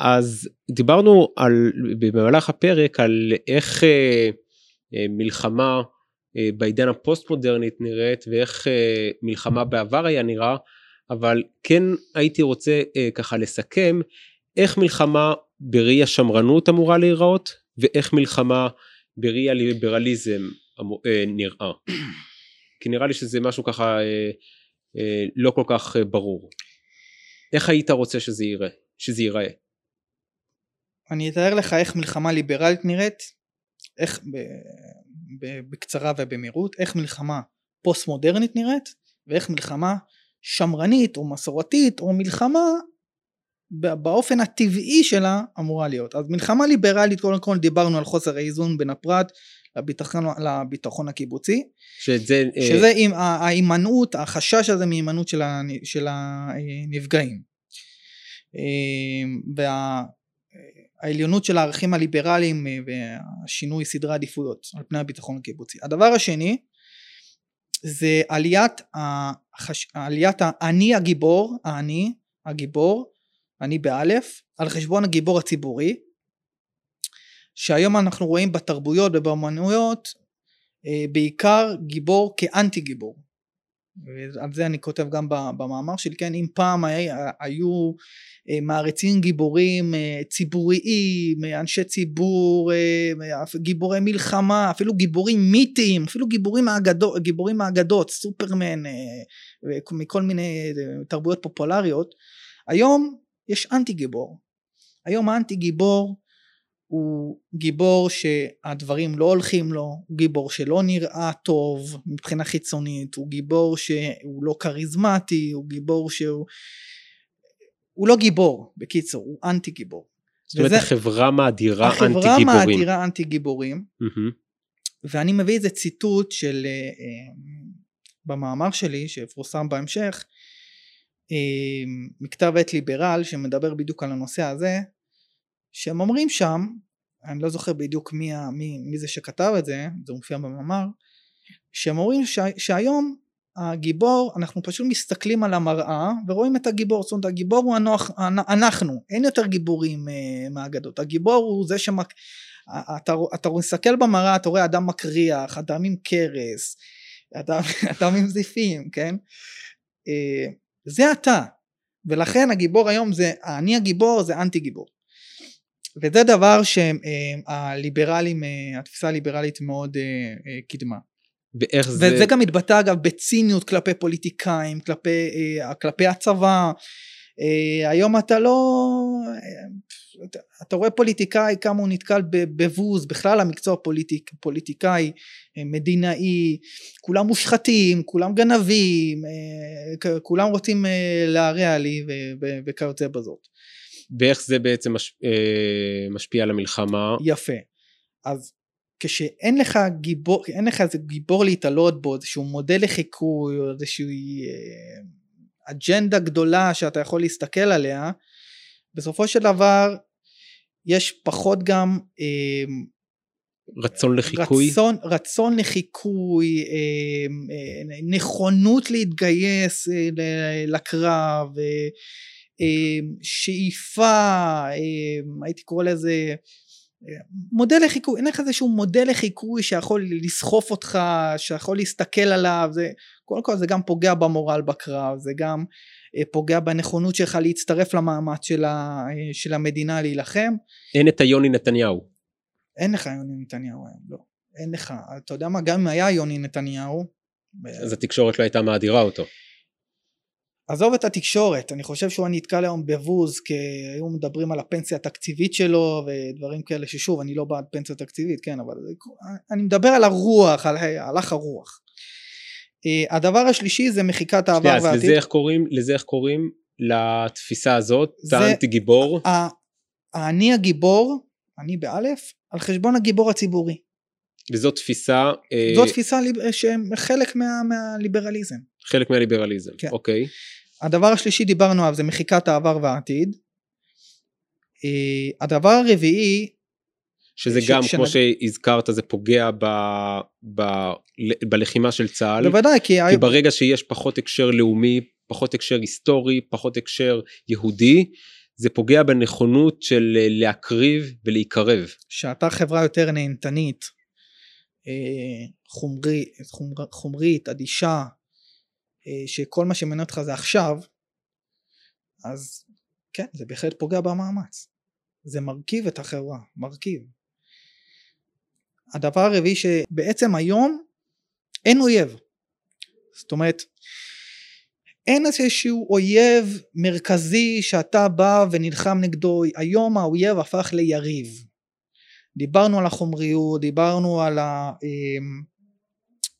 אז דיברנו על במהלך הפרק על איך אה, מלחמה בעידן הפוסט מודרנית נראית ואיך מלחמה בעבר היה נראה אבל כן הייתי רוצה ככה לסכם איך מלחמה בראי השמרנות אמורה להיראות, ואיך מלחמה בראי הליברליזם אה, נראה. כי נראה לי שזה משהו ככה אה, אה, לא כל כך ברור. איך היית רוצה שזה ייראה? שזה ייראה? אני אתאר לך איך מלחמה ליברלית נראית, איך, ב, ב, בקצרה ובמהירות, איך מלחמה פוסט מודרנית נראית, ואיך מלחמה שמרנית או מסורתית או מלחמה באופן הטבעי שלה אמורה להיות. אז מלחמה ליברלית קודם כל דיברנו על חוסר האיזון בין הפרט לביטחון, לביטחון הקיבוצי. שזה, אה, שזה עם ההימנעות, החשש הזה מהימנעות של, של הנפגעים. אה, והעליונות של הערכים הליברליים אה, והשינוי סדרי עדיפויות על פני הביטחון הקיבוצי. הדבר השני זה עליית, החש... עליית האני הגיבור, האני הגיבור, אני באלף, על חשבון הגיבור הציבורי, שהיום אנחנו רואים בתרבויות ובאמנויות אה, בעיקר גיבור כאנטי גיבור. ועל זה אני כותב גם במאמר שלי, כן, אם פעם היו אה, מעריצים גיבורים אה, ציבוריים, אנשי ציבור, גיבורי מלחמה, אפילו גיבורים מיתיים, אפילו גיבורים מהאגדות, גיבורים מהאגדות, סופרמן, מכל מיני תרבויות פופולריות, היום יש אנטי גיבור. היום האנטי גיבור הוא גיבור שהדברים לא הולכים לו, הוא גיבור שלא נראה טוב מבחינה חיצונית, הוא גיבור שהוא לא כריזמטי, הוא גיבור שהוא... הוא לא גיבור, בקיצור, הוא אנטי גיבור. זאת אומרת, החברה מאדירה אנטי גיבורים. החברה מאדירה אנטי גיבורים, ואני מביא איזה ציטוט של, אה, אה, במאמר שלי, שיפורסם בהמשך, מכתב עת ליברל, שמדבר בדיוק על הנושא הזה, שהם אומרים שם, אני לא זוכר בדיוק מי, מי, מי זה שכתב את זה, זה מופיע במאמר, שהם אומרים ש, שהיום הגיבור, אנחנו פשוט מסתכלים על המראה ורואים את הגיבור, זאת אומרת הגיבור הוא הנוח, אנחנו, אין יותר גיבורים uh, מהאגדות, הגיבור הוא זה שמק... אתה, אתה מסתכל במראה, אתה רואה אדם מקריח, אדם עם קרס, אדם, *laughs* אדם עם זיפים, כן? Uh, זה אתה, ולכן הגיבור היום זה, אני הגיבור זה אנטי גיבור. וזה דבר שהליברלים, אה, התפיסה הליברלית מאוד אה, אה, קידמה. ואיך זה... וזה גם מתבטא אגב בציניות כלפי פוליטיקאים, כלפי, כלפי הצבא. היום אתה לא... אתה רואה פוליטיקאי כמה הוא נתקל בבוז, בכלל המקצוע פוליטיק, פוליטיקאי, מדינאי, כולם מושחתים, כולם גנבים, כולם רוצים להרע לי וכיוצא בזאת. ואיך זה בעצם מש, אה, משפיע על המלחמה. יפה. אז כשאין לך גיבור, אין לך איזה גיבור להתעלות בו, איזשהו מודל לחיקוי או איזושהי אה, אג'נדה גדולה שאתה יכול להסתכל עליה, בסופו של דבר יש פחות גם אה, רצון לחיקוי? רצון, רצון לחיקוי, אה, אה, נכונות להתגייס אה, לקרב, אה, אמ, שאיפה, אמ, הייתי קורא לזה מודל לחיקוי, אין לך איזשהו מודל לחיקוי שיכול לסחוף אותך, שיכול להסתכל עליו, זה, קודם כל זה גם פוגע במורל בקרב, זה גם פוגע בנכונות שלך להצטרף למאמץ של, ה, של המדינה להילחם. אין את היוני נתניהו. אין לך יוני נתניהו היום, לא. אין לך, אתה יודע מה, גם אם היה יוני נתניהו. אז התקשורת לא הייתה מאדירה אותו. עזוב את התקשורת, אני חושב שהוא נתקל היום בבוז כי היו מדברים על הפנסיה התקציבית שלו ודברים כאלה ששוב אני לא בעד פנסיה תקציבית כן אבל אני מדבר על הרוח על הלך הרוח. אה, הדבר השלישי זה מחיקת העבר והעתיד. אז לזה איך קוראים? לזה איך קוראים? לתפיסה הזאת? האנטי גיבור? אני הגיבור, אני באלף, על חשבון הגיבור הציבורי. וזו תפיסה... אה, זו תפיסה שהם חלק מה, מהליברליזם. חלק מהליברליזם, כן. אוקיי. הדבר השלישי דיברנו עליו זה מחיקת העבר והעתיד. אה, הדבר הרביעי שזה ש... גם שנד... כמו שהזכרת זה פוגע ב... ב... בלחימה של צה"ל. בוודאי כי... כי ברגע שיש פחות הקשר לאומי, פחות הקשר היסטורי, פחות הקשר יהודי, זה פוגע בנכונות של אה, להקריב ולהיקרב. שאתה חברה יותר נהנתנית, אה, חומרי, חומר, חומרית, אדישה, אה, שכל מה שמעניין אותך זה עכשיו, אז כן, זה בהחלט פוגע במאמץ. זה מרכיב את החברה, מרכיב. הדבר הרביעי שבעצם היום אין אויב. זאת אומרת, אין איזשהו אויב מרכזי שאתה בא ונלחם נגדו, היום האויב הפך ליריב. דיברנו על החומריות, דיברנו על ה... אמ,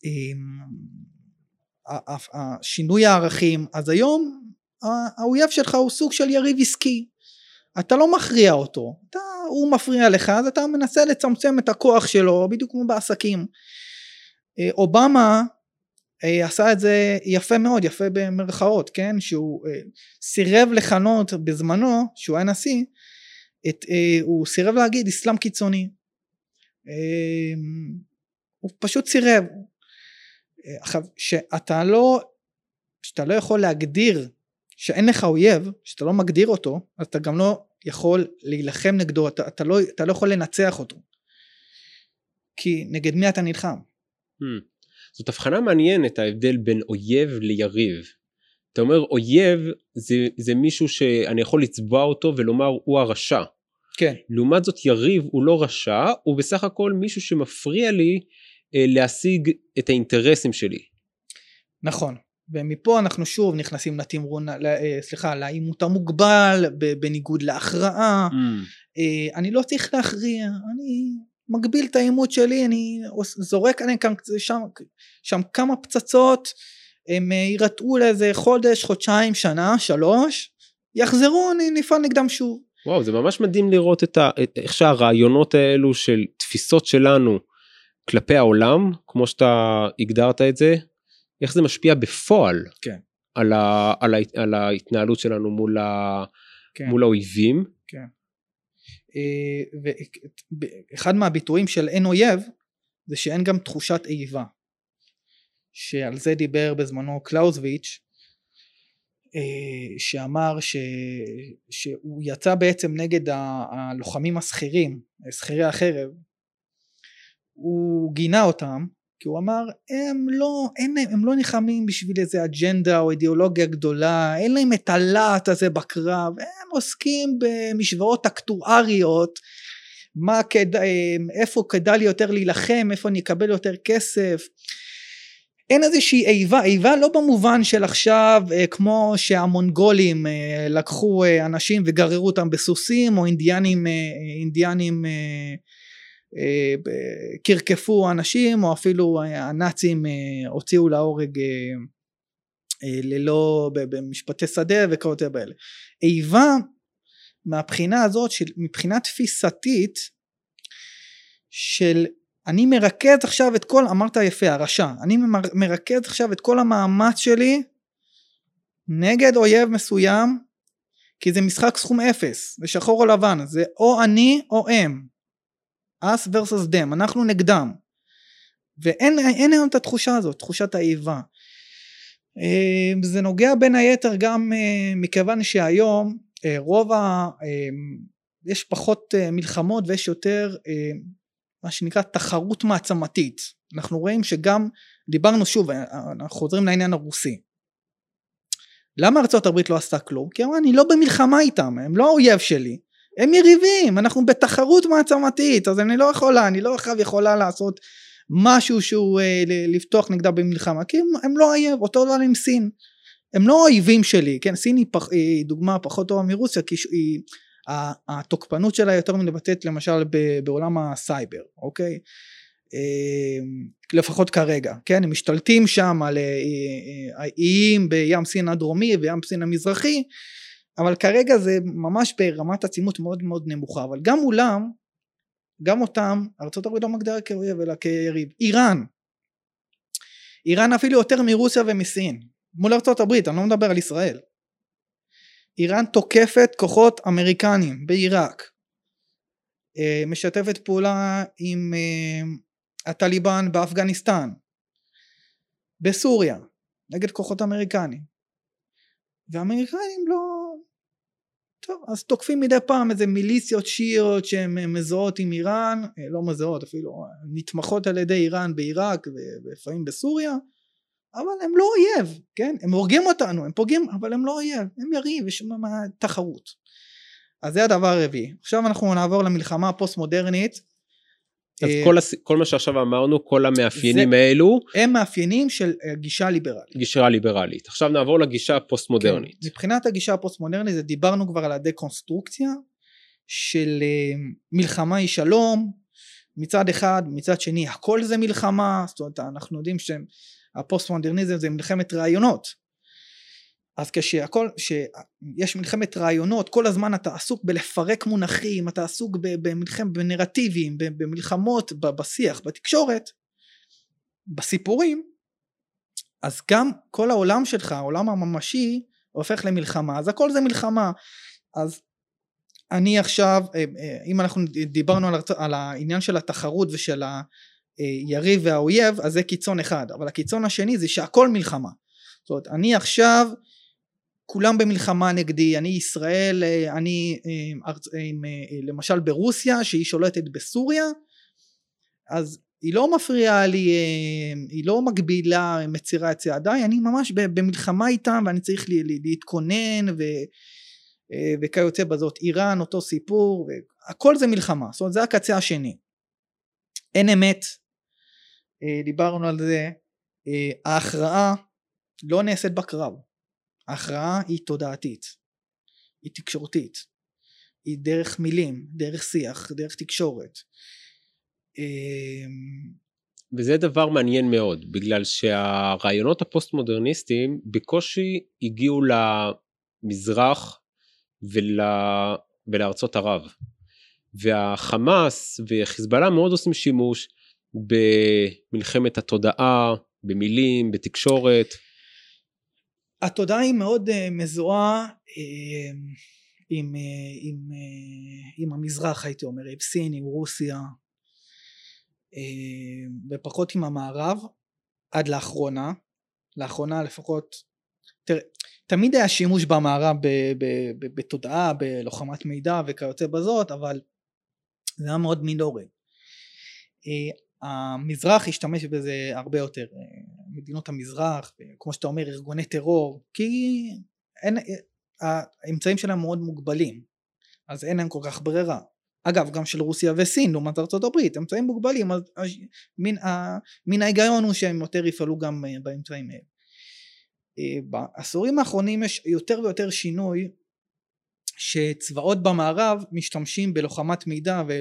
אמ, שינוי הערכים, אז היום האויב שלך הוא סוג של יריב עסקי. אתה לא מכריע אותו, אתה, הוא מפריע לך, אז אתה מנסה לצמצם את הכוח שלו, בדיוק כמו בעסקים. אה, אובמה עשה את זה יפה מאוד, יפה במרכאות, כן? שהוא אה, סירב לכנות בזמנו, שהוא היה נשיא, את, הוא סירב להגיד אסלאם קיצוני. הוא פשוט סירב. עכשיו, שאתה לא, שאתה לא יכול להגדיר שאין לך אויב, שאתה לא מגדיר אותו, אז אתה גם לא יכול להילחם נגדו, אתה, אתה, לא, אתה לא יכול לנצח אותו. כי נגד מי אתה נלחם? Hmm. זאת הבחנה מעניינת ההבדל בין אויב ליריב. אתה אומר אויב זה, זה מישהו שאני יכול לצבוע אותו ולומר הוא הרשע. כן. לעומת זאת יריב הוא לא רשע, הוא בסך הכל מישהו שמפריע לי אה, להשיג את האינטרסים שלי. נכון. ומפה אנחנו שוב נכנסים לתמרון, אה, סליחה, לעימות המוגבל, בניגוד להכרעה. Mm. אה, אני לא צריך להכריע, אני מגביל את העימות שלי, אני זורק עליהם כאן, שם, שם כמה פצצות, הם אה, יירתעו לאיזה חודש, חודשיים, שנה, שלוש, יחזרו, אני נפעל נגדם שוב. וואו, זה ממש מדהים לראות את ה, איך שהרעיונות האלו של תפיסות שלנו כלפי העולם, כמו שאתה הגדרת את זה, איך זה משפיע בפועל כן. על, ה, על, ה, על ההתנהלות שלנו מול, ה, כן. מול האויבים. כן. ואחד מהביטויים של אין אויב זה שאין גם תחושת איבה. שעל זה דיבר בזמנו קלאוזוויץ' אה, שאמר ש... שהוא יצא בעצם נגד הלוחמים השכירים, שכירי החרב, הוא גינה אותם כי הוא אמר הם לא, אין להם, הם לא נלחמים בשביל איזה אג'נדה או אידיאולוגיה גדולה, אין להם את הלהט הזה בקרב, הם עוסקים במשוואות אקטואריות, מה כדאי, איפה כדאי לי יותר להילחם, איפה אני אקבל יותר כסף. אין איזושהי איבה, איבה לא במובן של עכשיו אה, כמו שהמונגולים אה, לקחו אה, אנשים וגררו אותם בסוסים או אינדיאנים, אינדיאנים אה, קרקפו אנשים או אפילו הנאצים אה, הוציאו להורג אה, ללא במשפטי שדה וכאלה באלה. איבה מהבחינה הזאת של מבחינה תפיסתית של אני מרכז עכשיו את כל אמרת יפה הרשע אני מרכז עכשיו את כל המאמץ שלי נגד אויב מסוים כי זה משחק סכום אפס זה שחור או לבן זה או אני או הם us versus them, אנחנו נגדם. ואין היום את התחושה הזאת, תחושת האיבה. אה, זה נוגע בין היתר גם אה, מכיוון שהיום אה, רוב ה... יש פחות מלחמות ויש יותר מה שנקרא תחרות מעצמתית. אנחנו רואים שגם, דיברנו שוב, אנחנו חוזרים לעניין הרוסי. למה ארצות הברית לא עשתה כלום? כי אמרה אני לא במלחמה איתם, הם לא האויב שלי. הם יריבים, אנחנו בתחרות מעצמתית, אז אני לא יכולה, אני לא עכשיו יכולה לעשות משהו שהוא אה, לפתוח נגדה במלחמה, כי הם, הם לא אויב, אותו דבר עם סין. הם לא אויבים שלי, כן, סין היא, פח, היא דוגמה פחות טובה מרוסיה, כי היא, התוקפנות שלה יותר מתבטאת למשל ב, בעולם הסייבר, אוקיי? אה, לפחות כרגע, כן, הם משתלטים שם על האיים אה, אה, בים סין הדרומי וים סין המזרחי, אבל כרגע זה ממש ברמת עצימות מאוד מאוד נמוכה אבל גם מולם גם אותם ארה"ב לא מגדירה כאויב אלא כיריב. איראן. איראן אפילו יותר מרוסיה ומסין מול ארה"ב אני לא מדבר על ישראל. איראן תוקפת כוחות אמריקנים בעיראק. אה, משתפת פעולה עם אה, הטליבן באפגניסטן. בסוריה נגד כוחות אמריקנים. והאמריקנים לא טוב, אז תוקפים מדי פעם איזה מיליציות שיעיות שהן מזוהות עם איראן, אה, לא מזוהות אפילו, נתמכות על ידי איראן בעיראק ולפעמים בסוריה, אבל הם לא אויב, כן? הם הורגים אותנו, הם פוגעים, אבל הם לא אויב, הם יריב, יש שם תחרות. אז זה הדבר הרביעי. עכשיו אנחנו נעבור למלחמה הפוסט מודרנית. אז אה, כל, הס... כל מה שעכשיו אמרנו, כל המאפיינים זה- האלו, הם מאפיינים של אה, גישה ליברלית. גישה ליברלית. עכשיו נעבור לגישה הפוסט-מודרנית. כן. מבחינת הגישה הפוסט מודרנית זה דיברנו כבר על הדקונסטרוקציה של אה, מלחמה היא שלום מצד אחד מצד שני הכל זה מלחמה זאת אומרת אנחנו יודעים שהפוסט מודרניזם זה מלחמת רעיונות אז כשהכל שיש מלחמת רעיונות כל הזמן אתה עסוק בלפרק מונחים אתה עסוק ב- במלחם בנרטיבים במלחמות בשיח בתקשורת בסיפורים אז גם כל העולם שלך העולם הממשי הופך למלחמה אז הכל זה מלחמה. אז אני עכשיו אה, אה, אם אנחנו דיברנו על, על העניין של התחרות ושל היריב והאויב אז זה קיצון אחד אבל הקיצון השני זה שהכל מלחמה. זאת אומרת אני עכשיו כולם במלחמה נגדי אני ישראל אה, אני אה, אה, למשל ברוסיה שהיא שולטת בסוריה אז היא לא מפריעה לי, היא לא מגבילה, מצירה את צעדיי, אני ממש במלחמה איתם ואני צריך להתכונן ו, וכיוצא בזאת. איראן אותו סיפור, הכל זה מלחמה, זאת אומרת זה הקצה השני. אין אמת, דיברנו על זה, ההכרעה לא נעשית בקרב, ההכרעה היא תודעתית, היא תקשורתית, היא דרך מילים, דרך שיח, דרך תקשורת. אמ, וזה דבר מעניין מאוד, בגלל שהרעיונות הפוסט-מודרניסטיים בקושי הגיעו למזרח ול... ולארצות ערב. והחמאס וחיזבאללה מאוד עושים שימוש במלחמת התודעה, במילים, בתקשורת. התודעה היא מאוד uh, מזוהה uh, עם, uh, עם, עם המזרח הייתי אומר, עם סין, עם רוסיה ופחות עם המערב עד לאחרונה, לאחרונה לפחות, תראה, תמיד היה שימוש במערב בתודעה, בלוחמת מידע וכיוצא בזאת, אבל זה היה מאוד מינורי. המזרח השתמש בזה הרבה יותר, מדינות המזרח, כמו שאתה אומר ארגוני טרור, כי אין, האמצעים שלהם מאוד מוגבלים, אז אין להם כל כך ברירה. אגב גם של רוסיה וסין לעומת ארצות הברית, אמצעים מוגבלים, אז מן, מן ההיגיון הוא שהם יותר יפעלו גם באמצעים האלה. בעשורים האחרונים יש יותר ויותר שינוי שצבאות במערב משתמשים בלוחמת מידע ו...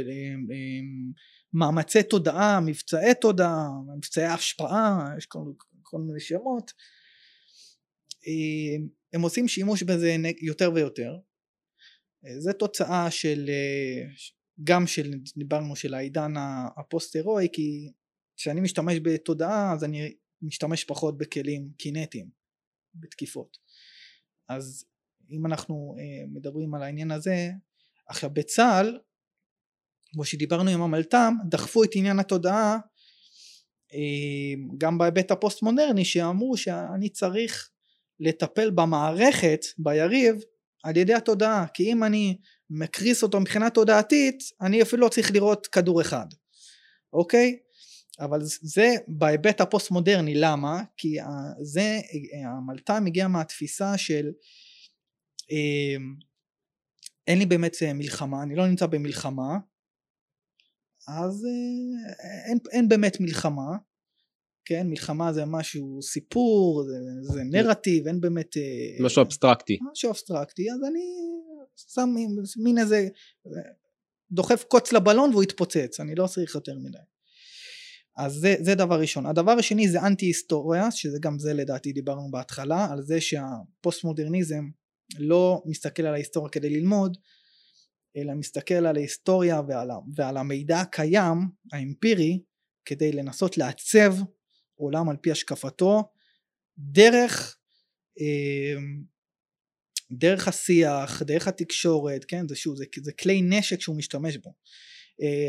מאמצי תודעה, מבצעי תודעה, מבצעי השפעה, יש כל, כל מיני שמות, הם עושים שימוש בזה יותר ויותר. זה תוצאה של, גם של, דיברנו של העידן הפוסט הירואי, כי כשאני משתמש בתודעה אז אני משתמש פחות בכלים קינטיים, בתקיפות. אז אם אנחנו מדברים על העניין הזה, עכשיו בצה"ל כמו שדיברנו עם המלת"ם דחפו את עניין התודעה גם בהיבט הפוסט מודרני שאמרו שאני צריך לטפל במערכת ביריב על ידי התודעה. כי אם אני מקריס אותו מבחינה תודעתית אני אפילו לא צריך לראות כדור אחד. אוקיי? אבל זה בהיבט הפוסט מודרני למה? כי זה המלת"ם הגיע מהתפיסה של אין לי באמת מלחמה אני לא נמצא במלחמה אז אין, אין באמת מלחמה, כן, מלחמה זה משהו סיפור, זה, זה נרטיב, אין באמת... משהו אבסטרקטי. משהו אבסטרקטי, אז אני שם מין איזה, דוחף קוץ לבלון והוא יתפוצץ, אני לא צריך יותר מדי. אז זה, זה דבר ראשון. הדבר השני זה אנטי היסטוריה, שזה גם זה לדעתי דיברנו בהתחלה, על זה שהפוסט מודרניזם לא מסתכל על ההיסטוריה כדי ללמוד, אלא מסתכל על ההיסטוריה ועל, ועל המידע הקיים האמפירי כדי לנסות לעצב עולם על פי השקפתו דרך דרך השיח, דרך התקשורת, כן, זה שוב, זה, זה כלי נשק שהוא משתמש בו.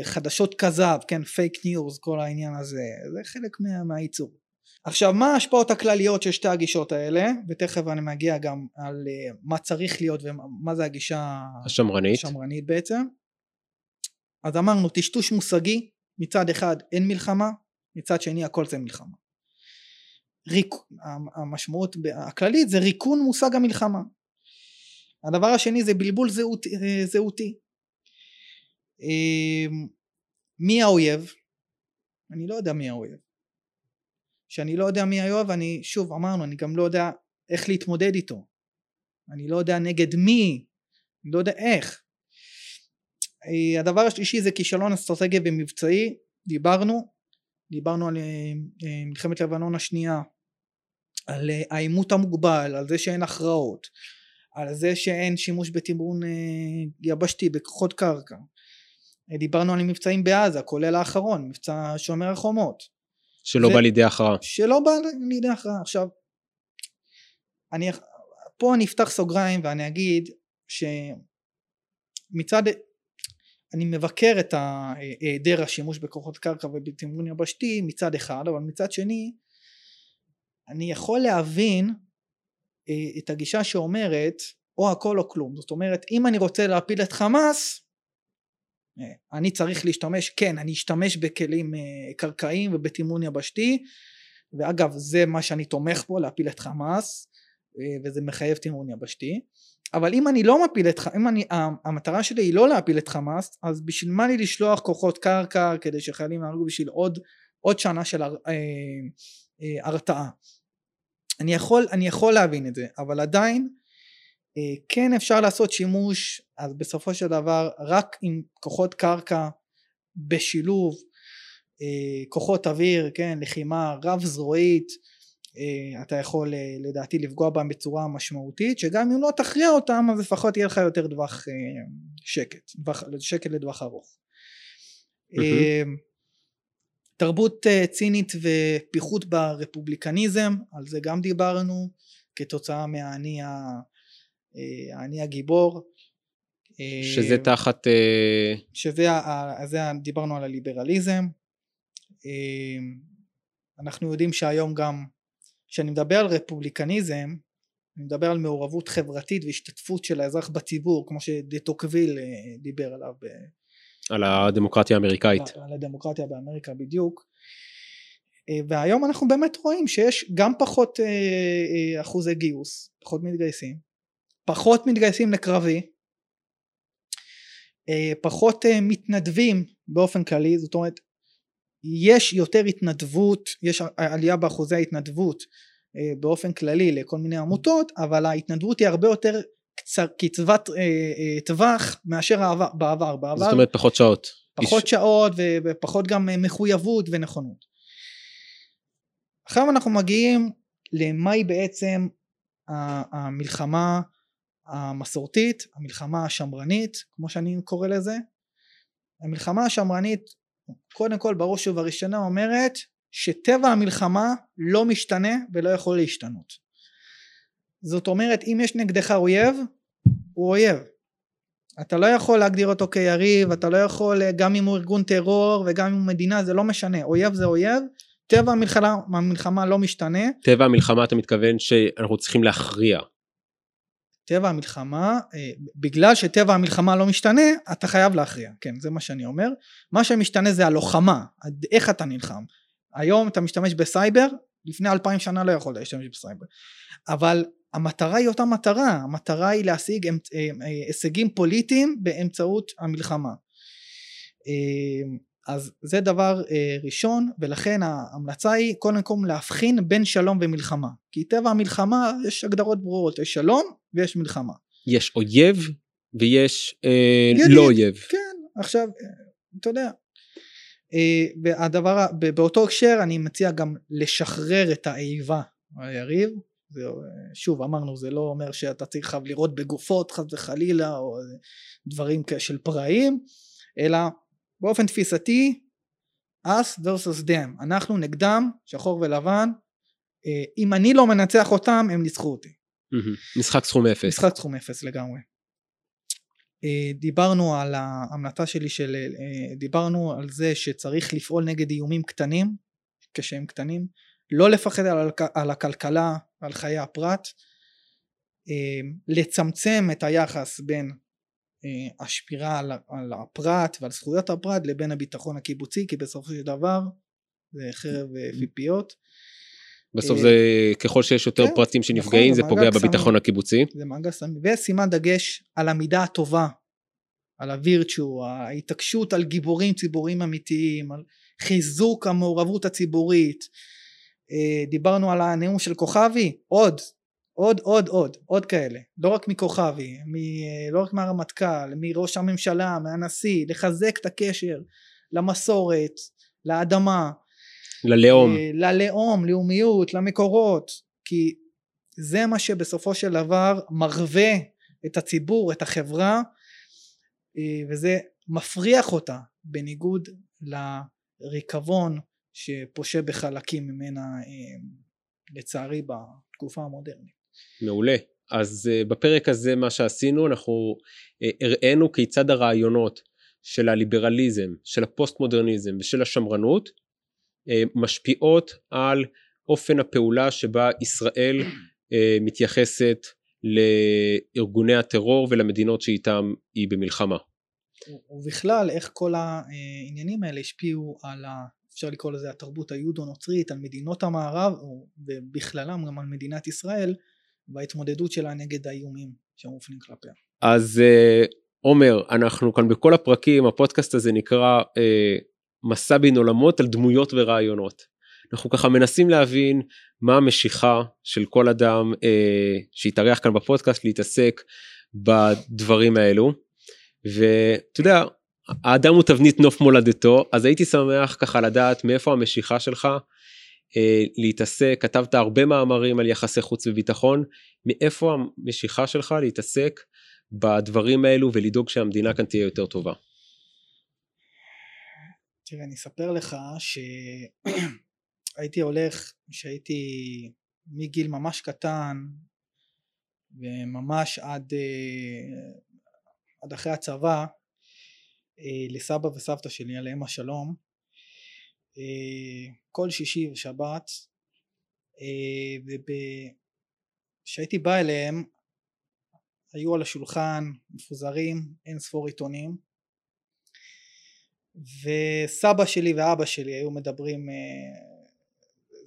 חדשות כזב, כן, פייק ניוז, כל העניין הזה, זה חלק מה, מהייצור. עכשיו מה ההשפעות הכלליות של שתי הגישות האלה ותכף אני מגיע גם על אה, מה צריך להיות ומה זה הגישה השמרנית, השמרנית בעצם אז אמרנו טשטוש מושגי מצד אחד אין מלחמה מצד שני הכל זה מלחמה ריק, המשמעות הכללית זה ריקון מושג המלחמה הדבר השני זה בלבול זהות, אה, זהותי. אמ, מי האויב? אני לא יודע מי האויב. כשאני לא יודע מי האויב אני שוב אמרנו אני גם לא יודע איך להתמודד איתו. אני לא יודע נגד מי, אני לא יודע איך. אה, הדבר השלישי זה כישלון אסטרטגי ומבצעי, דיברנו, דיברנו על אה, מלחמת לבנון השנייה, על העימות המוגבל, על זה שאין הכרעות, על זה שאין שימוש בתמרון יבשתי בכוחות קרקע, דיברנו על מבצעים בעזה כולל האחרון מבצע שומר החומות שלא ו... בא לידי הכרעה. שלא בא לידי הכרעה. עכשיו אני פה אני אפתח סוגריים ואני אגיד שמצד אני מבקר את היעדר השימוש בכוחות קרקע ובתמרון יבשתי מצד אחד אבל מצד שני אני יכול להבין אה, את הגישה שאומרת או הכל או כלום. זאת אומרת אם אני רוצה להפיל את חמאס אני צריך להשתמש, כן, אני אשתמש בכלים אה, קרקעיים ובתימון יבשתי, ואגב זה מה שאני תומך בו, להפיל את חמאס, אה, וזה מחייב תימון יבשתי, אבל אם אני לא מפיל את חמאס, אם אני, המטרה שלי היא לא להפיל את חמאס, אז בשביל מה לי לשלוח כוחות קרקע כדי שחיילים יהרגו בשביל עוד, עוד שנה של הר, אה, אה, הרתעה. אני יכול, אני יכול להבין את זה, אבל עדיין אה, כן אפשר לעשות שימוש אז בסופו של דבר רק עם כוחות קרקע בשילוב אה, כוחות אוויר כן לחימה רב זרועית אה, אתה יכול לדעתי לפגוע בהם בצורה משמעותית שגם אם לא תכריע אותם אז לפחות יהיה לך יותר טווח שקט שקט לטווח ארוך. תרבות צינית ופיחות ברפובליקניזם על זה גם דיברנו כתוצאה מהאני האני הגיבור. שזה אה, תחת... אה, שזה, זה דיברנו על הליברליזם. אה, אנחנו יודעים שהיום גם, כשאני מדבר על רפובליקניזם, אני מדבר על מעורבות חברתית והשתתפות של האזרח בציבור, כמו שדטוקוויל דיבר עליו. על הדמוקרטיה האמריקאית. על הדמוקרטיה באמריקה בדיוק. והיום אנחנו באמת רואים שיש גם פחות אחוזי גיוס, פחות מתגייסים, פחות מתגייסים לקרבי, אה, פחות אה, מתנדבים באופן כללי, זאת אומרת יש יותר התנדבות, יש עלייה באחוזי ההתנדבות אה, באופן כללי לכל מיני עמותות, אבל ההתנדבות היא הרבה יותר קצבת טווח מאשר בעבר. בעבר זאת אומרת פחות שעות. פחות שעות ופחות גם מחויבות ונכונות. עכשיו אנחנו מגיעים למהי בעצם המלחמה המסורתית, המלחמה השמרנית, כמו שאני קורא לזה. המלחמה השמרנית, קודם כל בראש ובראשונה אומרת שטבע המלחמה לא משתנה ולא יכול להשתנות. זאת אומרת אם יש נגדך אויב, הוא אויב. אתה לא יכול להגדיר אותו כיריב, אתה לא יכול, גם אם הוא ארגון טרור וגם אם הוא מדינה, זה לא משנה. אויב זה אויב, טבע המלחמה, המלחמה לא משתנה. טבע המלחמה אתה מתכוון שאנחנו צריכים להכריע. טבע המלחמה, אה, בגלל שטבע המלחמה לא משתנה, אתה חייב להכריע, כן, זה מה שאני אומר. מה שמשתנה זה הלוחמה, איך אתה נלחם. היום אתה משתמש בסייבר, לפני אלפיים שנה לא יכולת להשתמש בסייבר. אבל המטרה היא אותה מטרה, המטרה היא להשיג אה, אה, הישגים פוליטיים באמצעות המלחמה. אז זה דבר אה, ראשון ולכן ההמלצה היא קודם כל להבחין בין שלום ומלחמה כי טבע המלחמה יש הגדרות ברורות יש שלום ויש מלחמה. יש אויב ויש אה, לא אויב. כן עכשיו אה, אתה יודע אה, והדבר באותו הקשר אני מציע גם לשחרר את האיבה היריב זה, שוב אמרנו זה לא אומר שאתה צריך חייב לראות בגופות חס וחלילה או דברים של פראים אלא באופן תפיסתי us versus them. אנחנו נגדם שחור ולבן. אה, אם אני לא מנצח אותם הם ניצחו אותי. משחק סכום אפס. משחק סכום אפס לגמרי. אה, דיברנו על ההמלטה שלי של אה, דיברנו על זה שצריך לפעול נגד איומים קטנים כשהם קטנים. לא לפחד על, על הכלכלה על חיי הפרט. לצמצם את היחס בין השמירה על, על הפרט ועל זכויות הפרט לבין הביטחון הקיבוצי כי בסופו של דבר זה חרב אה, פיפיות בסוף אה, זה, ככל שיש יותר כן, פרטים שנפגעים, נכון, זה פוגע מעגל בביטחון. הקיבוצי. זה מעגל סמי, ושימת דגש על המידה הטובה, על הווירטואו, ההתעקשות על גיבורים ציבוריים אמיתיים, על חיזוק המעורבות הציבורית. אה, דיברנו על הנאום של כוכבי, עוד, עוד, עוד, עוד, עוד כאלה. לא רק מכוכבי, מ, לא רק מהרמטכ"ל, מראש הממשלה, מהנשיא, לחזק את הקשר למסורת, לאדמה, ללאום. אה, ללאום, לאומיות, למקורות, כי זה מה שבסופו של דבר מרווה את הציבור, את החברה, אה, וזה מפריח אותה, בניגוד לריקבון שפושה בחלקים ממנה, אה, לצערי, בתקופה המודרנית. מעולה. אז uh, בפרק הזה מה שעשינו, אנחנו uh, הראינו כיצד הרעיונות של הליברליזם, של הפוסט מודרניזם ושל השמרנות uh, משפיעות על אופן הפעולה שבה ישראל מתייחסת לארגוני הטרור ולמדינות שאיתם היא במלחמה. ובכלל איך כל העניינים האלה השפיעו על ה... אפשר לקרוא לזה התרבות היהודו-נוצרית, על מדינות המערב ובכללם גם על מדינת ישראל וההתמודדות שלה נגד האיומים שמופנים כלפיה. אז uh, עומר, אנחנו כאן בכל הפרקים, הפודקאסט הזה נקרא uh, מסע בין עולמות על דמויות ורעיונות. אנחנו ככה מנסים להבין מה המשיכה של כל אדם uh, שהתארח כאן בפודקאסט להתעסק בדברים האלו. ואתה יודע, האדם הוא תבנית נוף מולדתו, אז הייתי שמח ככה לדעת מאיפה המשיכה שלך אה, להתעסק, כתבת הרבה מאמרים על יחסי חוץ וביטחון, מאיפה המשיכה שלך להתעסק בדברים האלו ולדאוג שהמדינה כאן תהיה יותר טובה? תראה, אני אספר לך שהייתי *clears throat* הולך, שהייתי מגיל ממש קטן וממש עד, אה, עד אחרי הצבא אה, לסבא וסבתא שלי עליהם השלום אה, כל שישי ושבת וכשהייתי בא אליהם היו על השולחן מפוזרים אין ספור עיתונים וסבא שלי ואבא שלי היו מדברים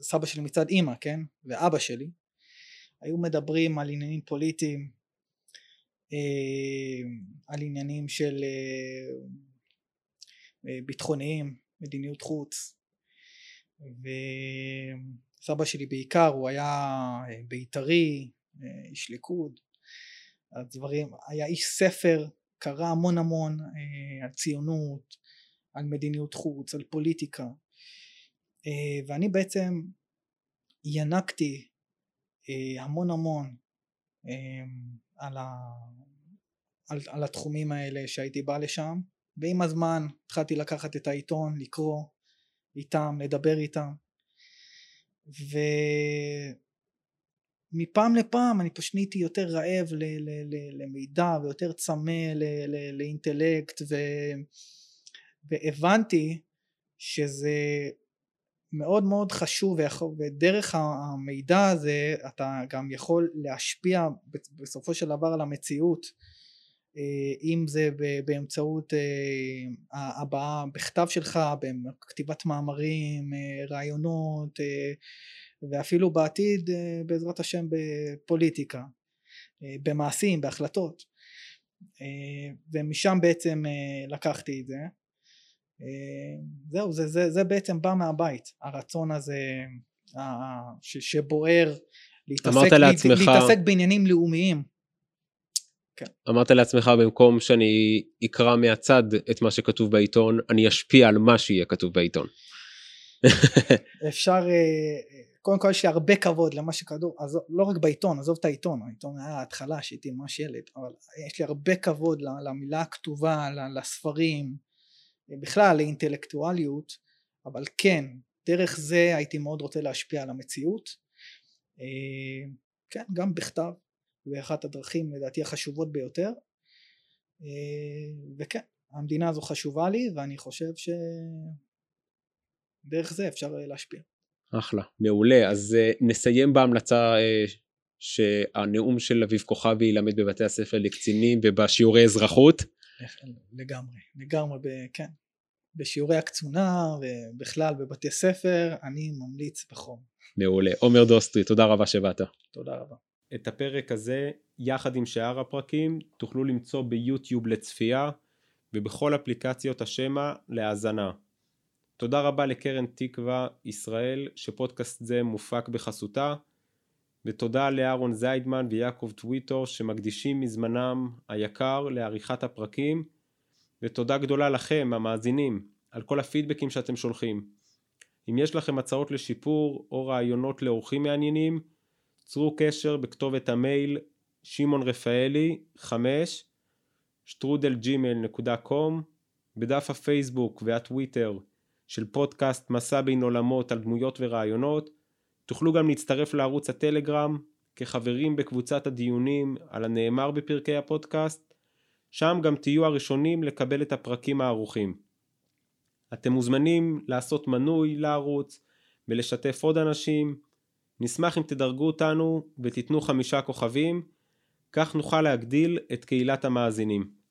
סבא שלי מצד אימא כן? ואבא שלי היו מדברים על עניינים פוליטיים על עניינים של ביטחוניים מדיניות חוץ וסבא שלי בעיקר הוא היה בית"רי איש ליכוד. הדברים היה איש ספר קרא המון המון על ציונות על מדיניות חוץ על פוליטיקה. ואני בעצם ינקתי המון המון על, ה, על, על התחומים האלה שהייתי בא לשם. ועם הזמן התחלתי לקחת את העיתון לקרוא איתם לדבר איתם. ומפעם לפעם אני פשוט נהייתי יותר רעב ל, ל, ל, למידע ויותר צמא ל, ל, לאינטלקט ו, והבנתי שזה מאוד מאוד חשוב ודרך המידע הזה אתה גם יכול להשפיע בסופו של דבר על המציאות אם זה באמצעות הבעה בכתב שלך, בכתיבת מאמרים, רעיונות ואפילו בעתיד בעזרת השם בפוליטיקה, במעשים, בהחלטות. ומשם בעצם לקחתי את זה. זהו זה, זה, זה בעצם בא מהבית. הרצון הזה ש, שבוער להתעסק, לעצמך... להתעסק בעניינים לאומיים כן. אמרת לעצמך במקום שאני אקרא מהצד את מה שכתוב בעיתון אני אשפיע על מה שיהיה כתוב בעיתון. אפשר קודם כל יש לי הרבה כבוד למה שכתוב אז לא רק בעיתון עזוב את העיתון העיתון היה ההתחלה שהייתי ממש ילד אבל יש לי הרבה כבוד למילה הכתובה לספרים בכלל לאינטלקטואליות אבל כן דרך זה הייתי מאוד רוצה להשפיע על המציאות כן גם בכתב ואחת הדרכים לדעתי החשובות ביותר וכן המדינה הזו חשובה לי ואני חושב שדרך זה אפשר להשפיע. אחלה מעולה אז נסיים בהמלצה שהנאום של אביב כוכבי ילמד בבתי הספר לקצינים ובשיעורי אזרחות. לגמרי לגמרי כן בשיעורי הקצונה ובכלל בבתי ספר, אני ממליץ בחום. מעולה. עומר דוסטרי, תודה רבה שבאת. תודה רבה. את הפרק הזה, יחד עם שאר הפרקים, תוכלו למצוא ביוטיוב לצפייה ובכל אפליקציות השמע להאזנה. תודה רבה לקרן תקווה ישראל שפודקאסט זה מופק בחסותה ותודה לאהרון זיידמן ויעקב טוויטור שמקדישים מזמנם היקר לעריכת הפרקים ותודה גדולה לכם המאזינים על כל הפידבקים שאתם שולחים. אם יש לכם הצעות לשיפור או רעיונות לאורחים מעניינים צרו קשר בכתובת המייל שמעון רפאלי 5 שטרודלג'ימל.קום בדף הפייסבוק והטוויטר של פודקאסט מסע בין עולמות על דמויות ורעיונות. תוכלו גם להצטרף לערוץ הטלגרם כחברים בקבוצת הדיונים על הנאמר בפרקי הפודקאסט. שם גם תהיו הראשונים לקבל את הפרקים הערוכים. אתם מוזמנים לעשות מנוי לערוץ ולשתף עוד אנשים נשמח אם תדרגו אותנו ותיתנו חמישה כוכבים כך נוכל להגדיל את קהילת המאזינים.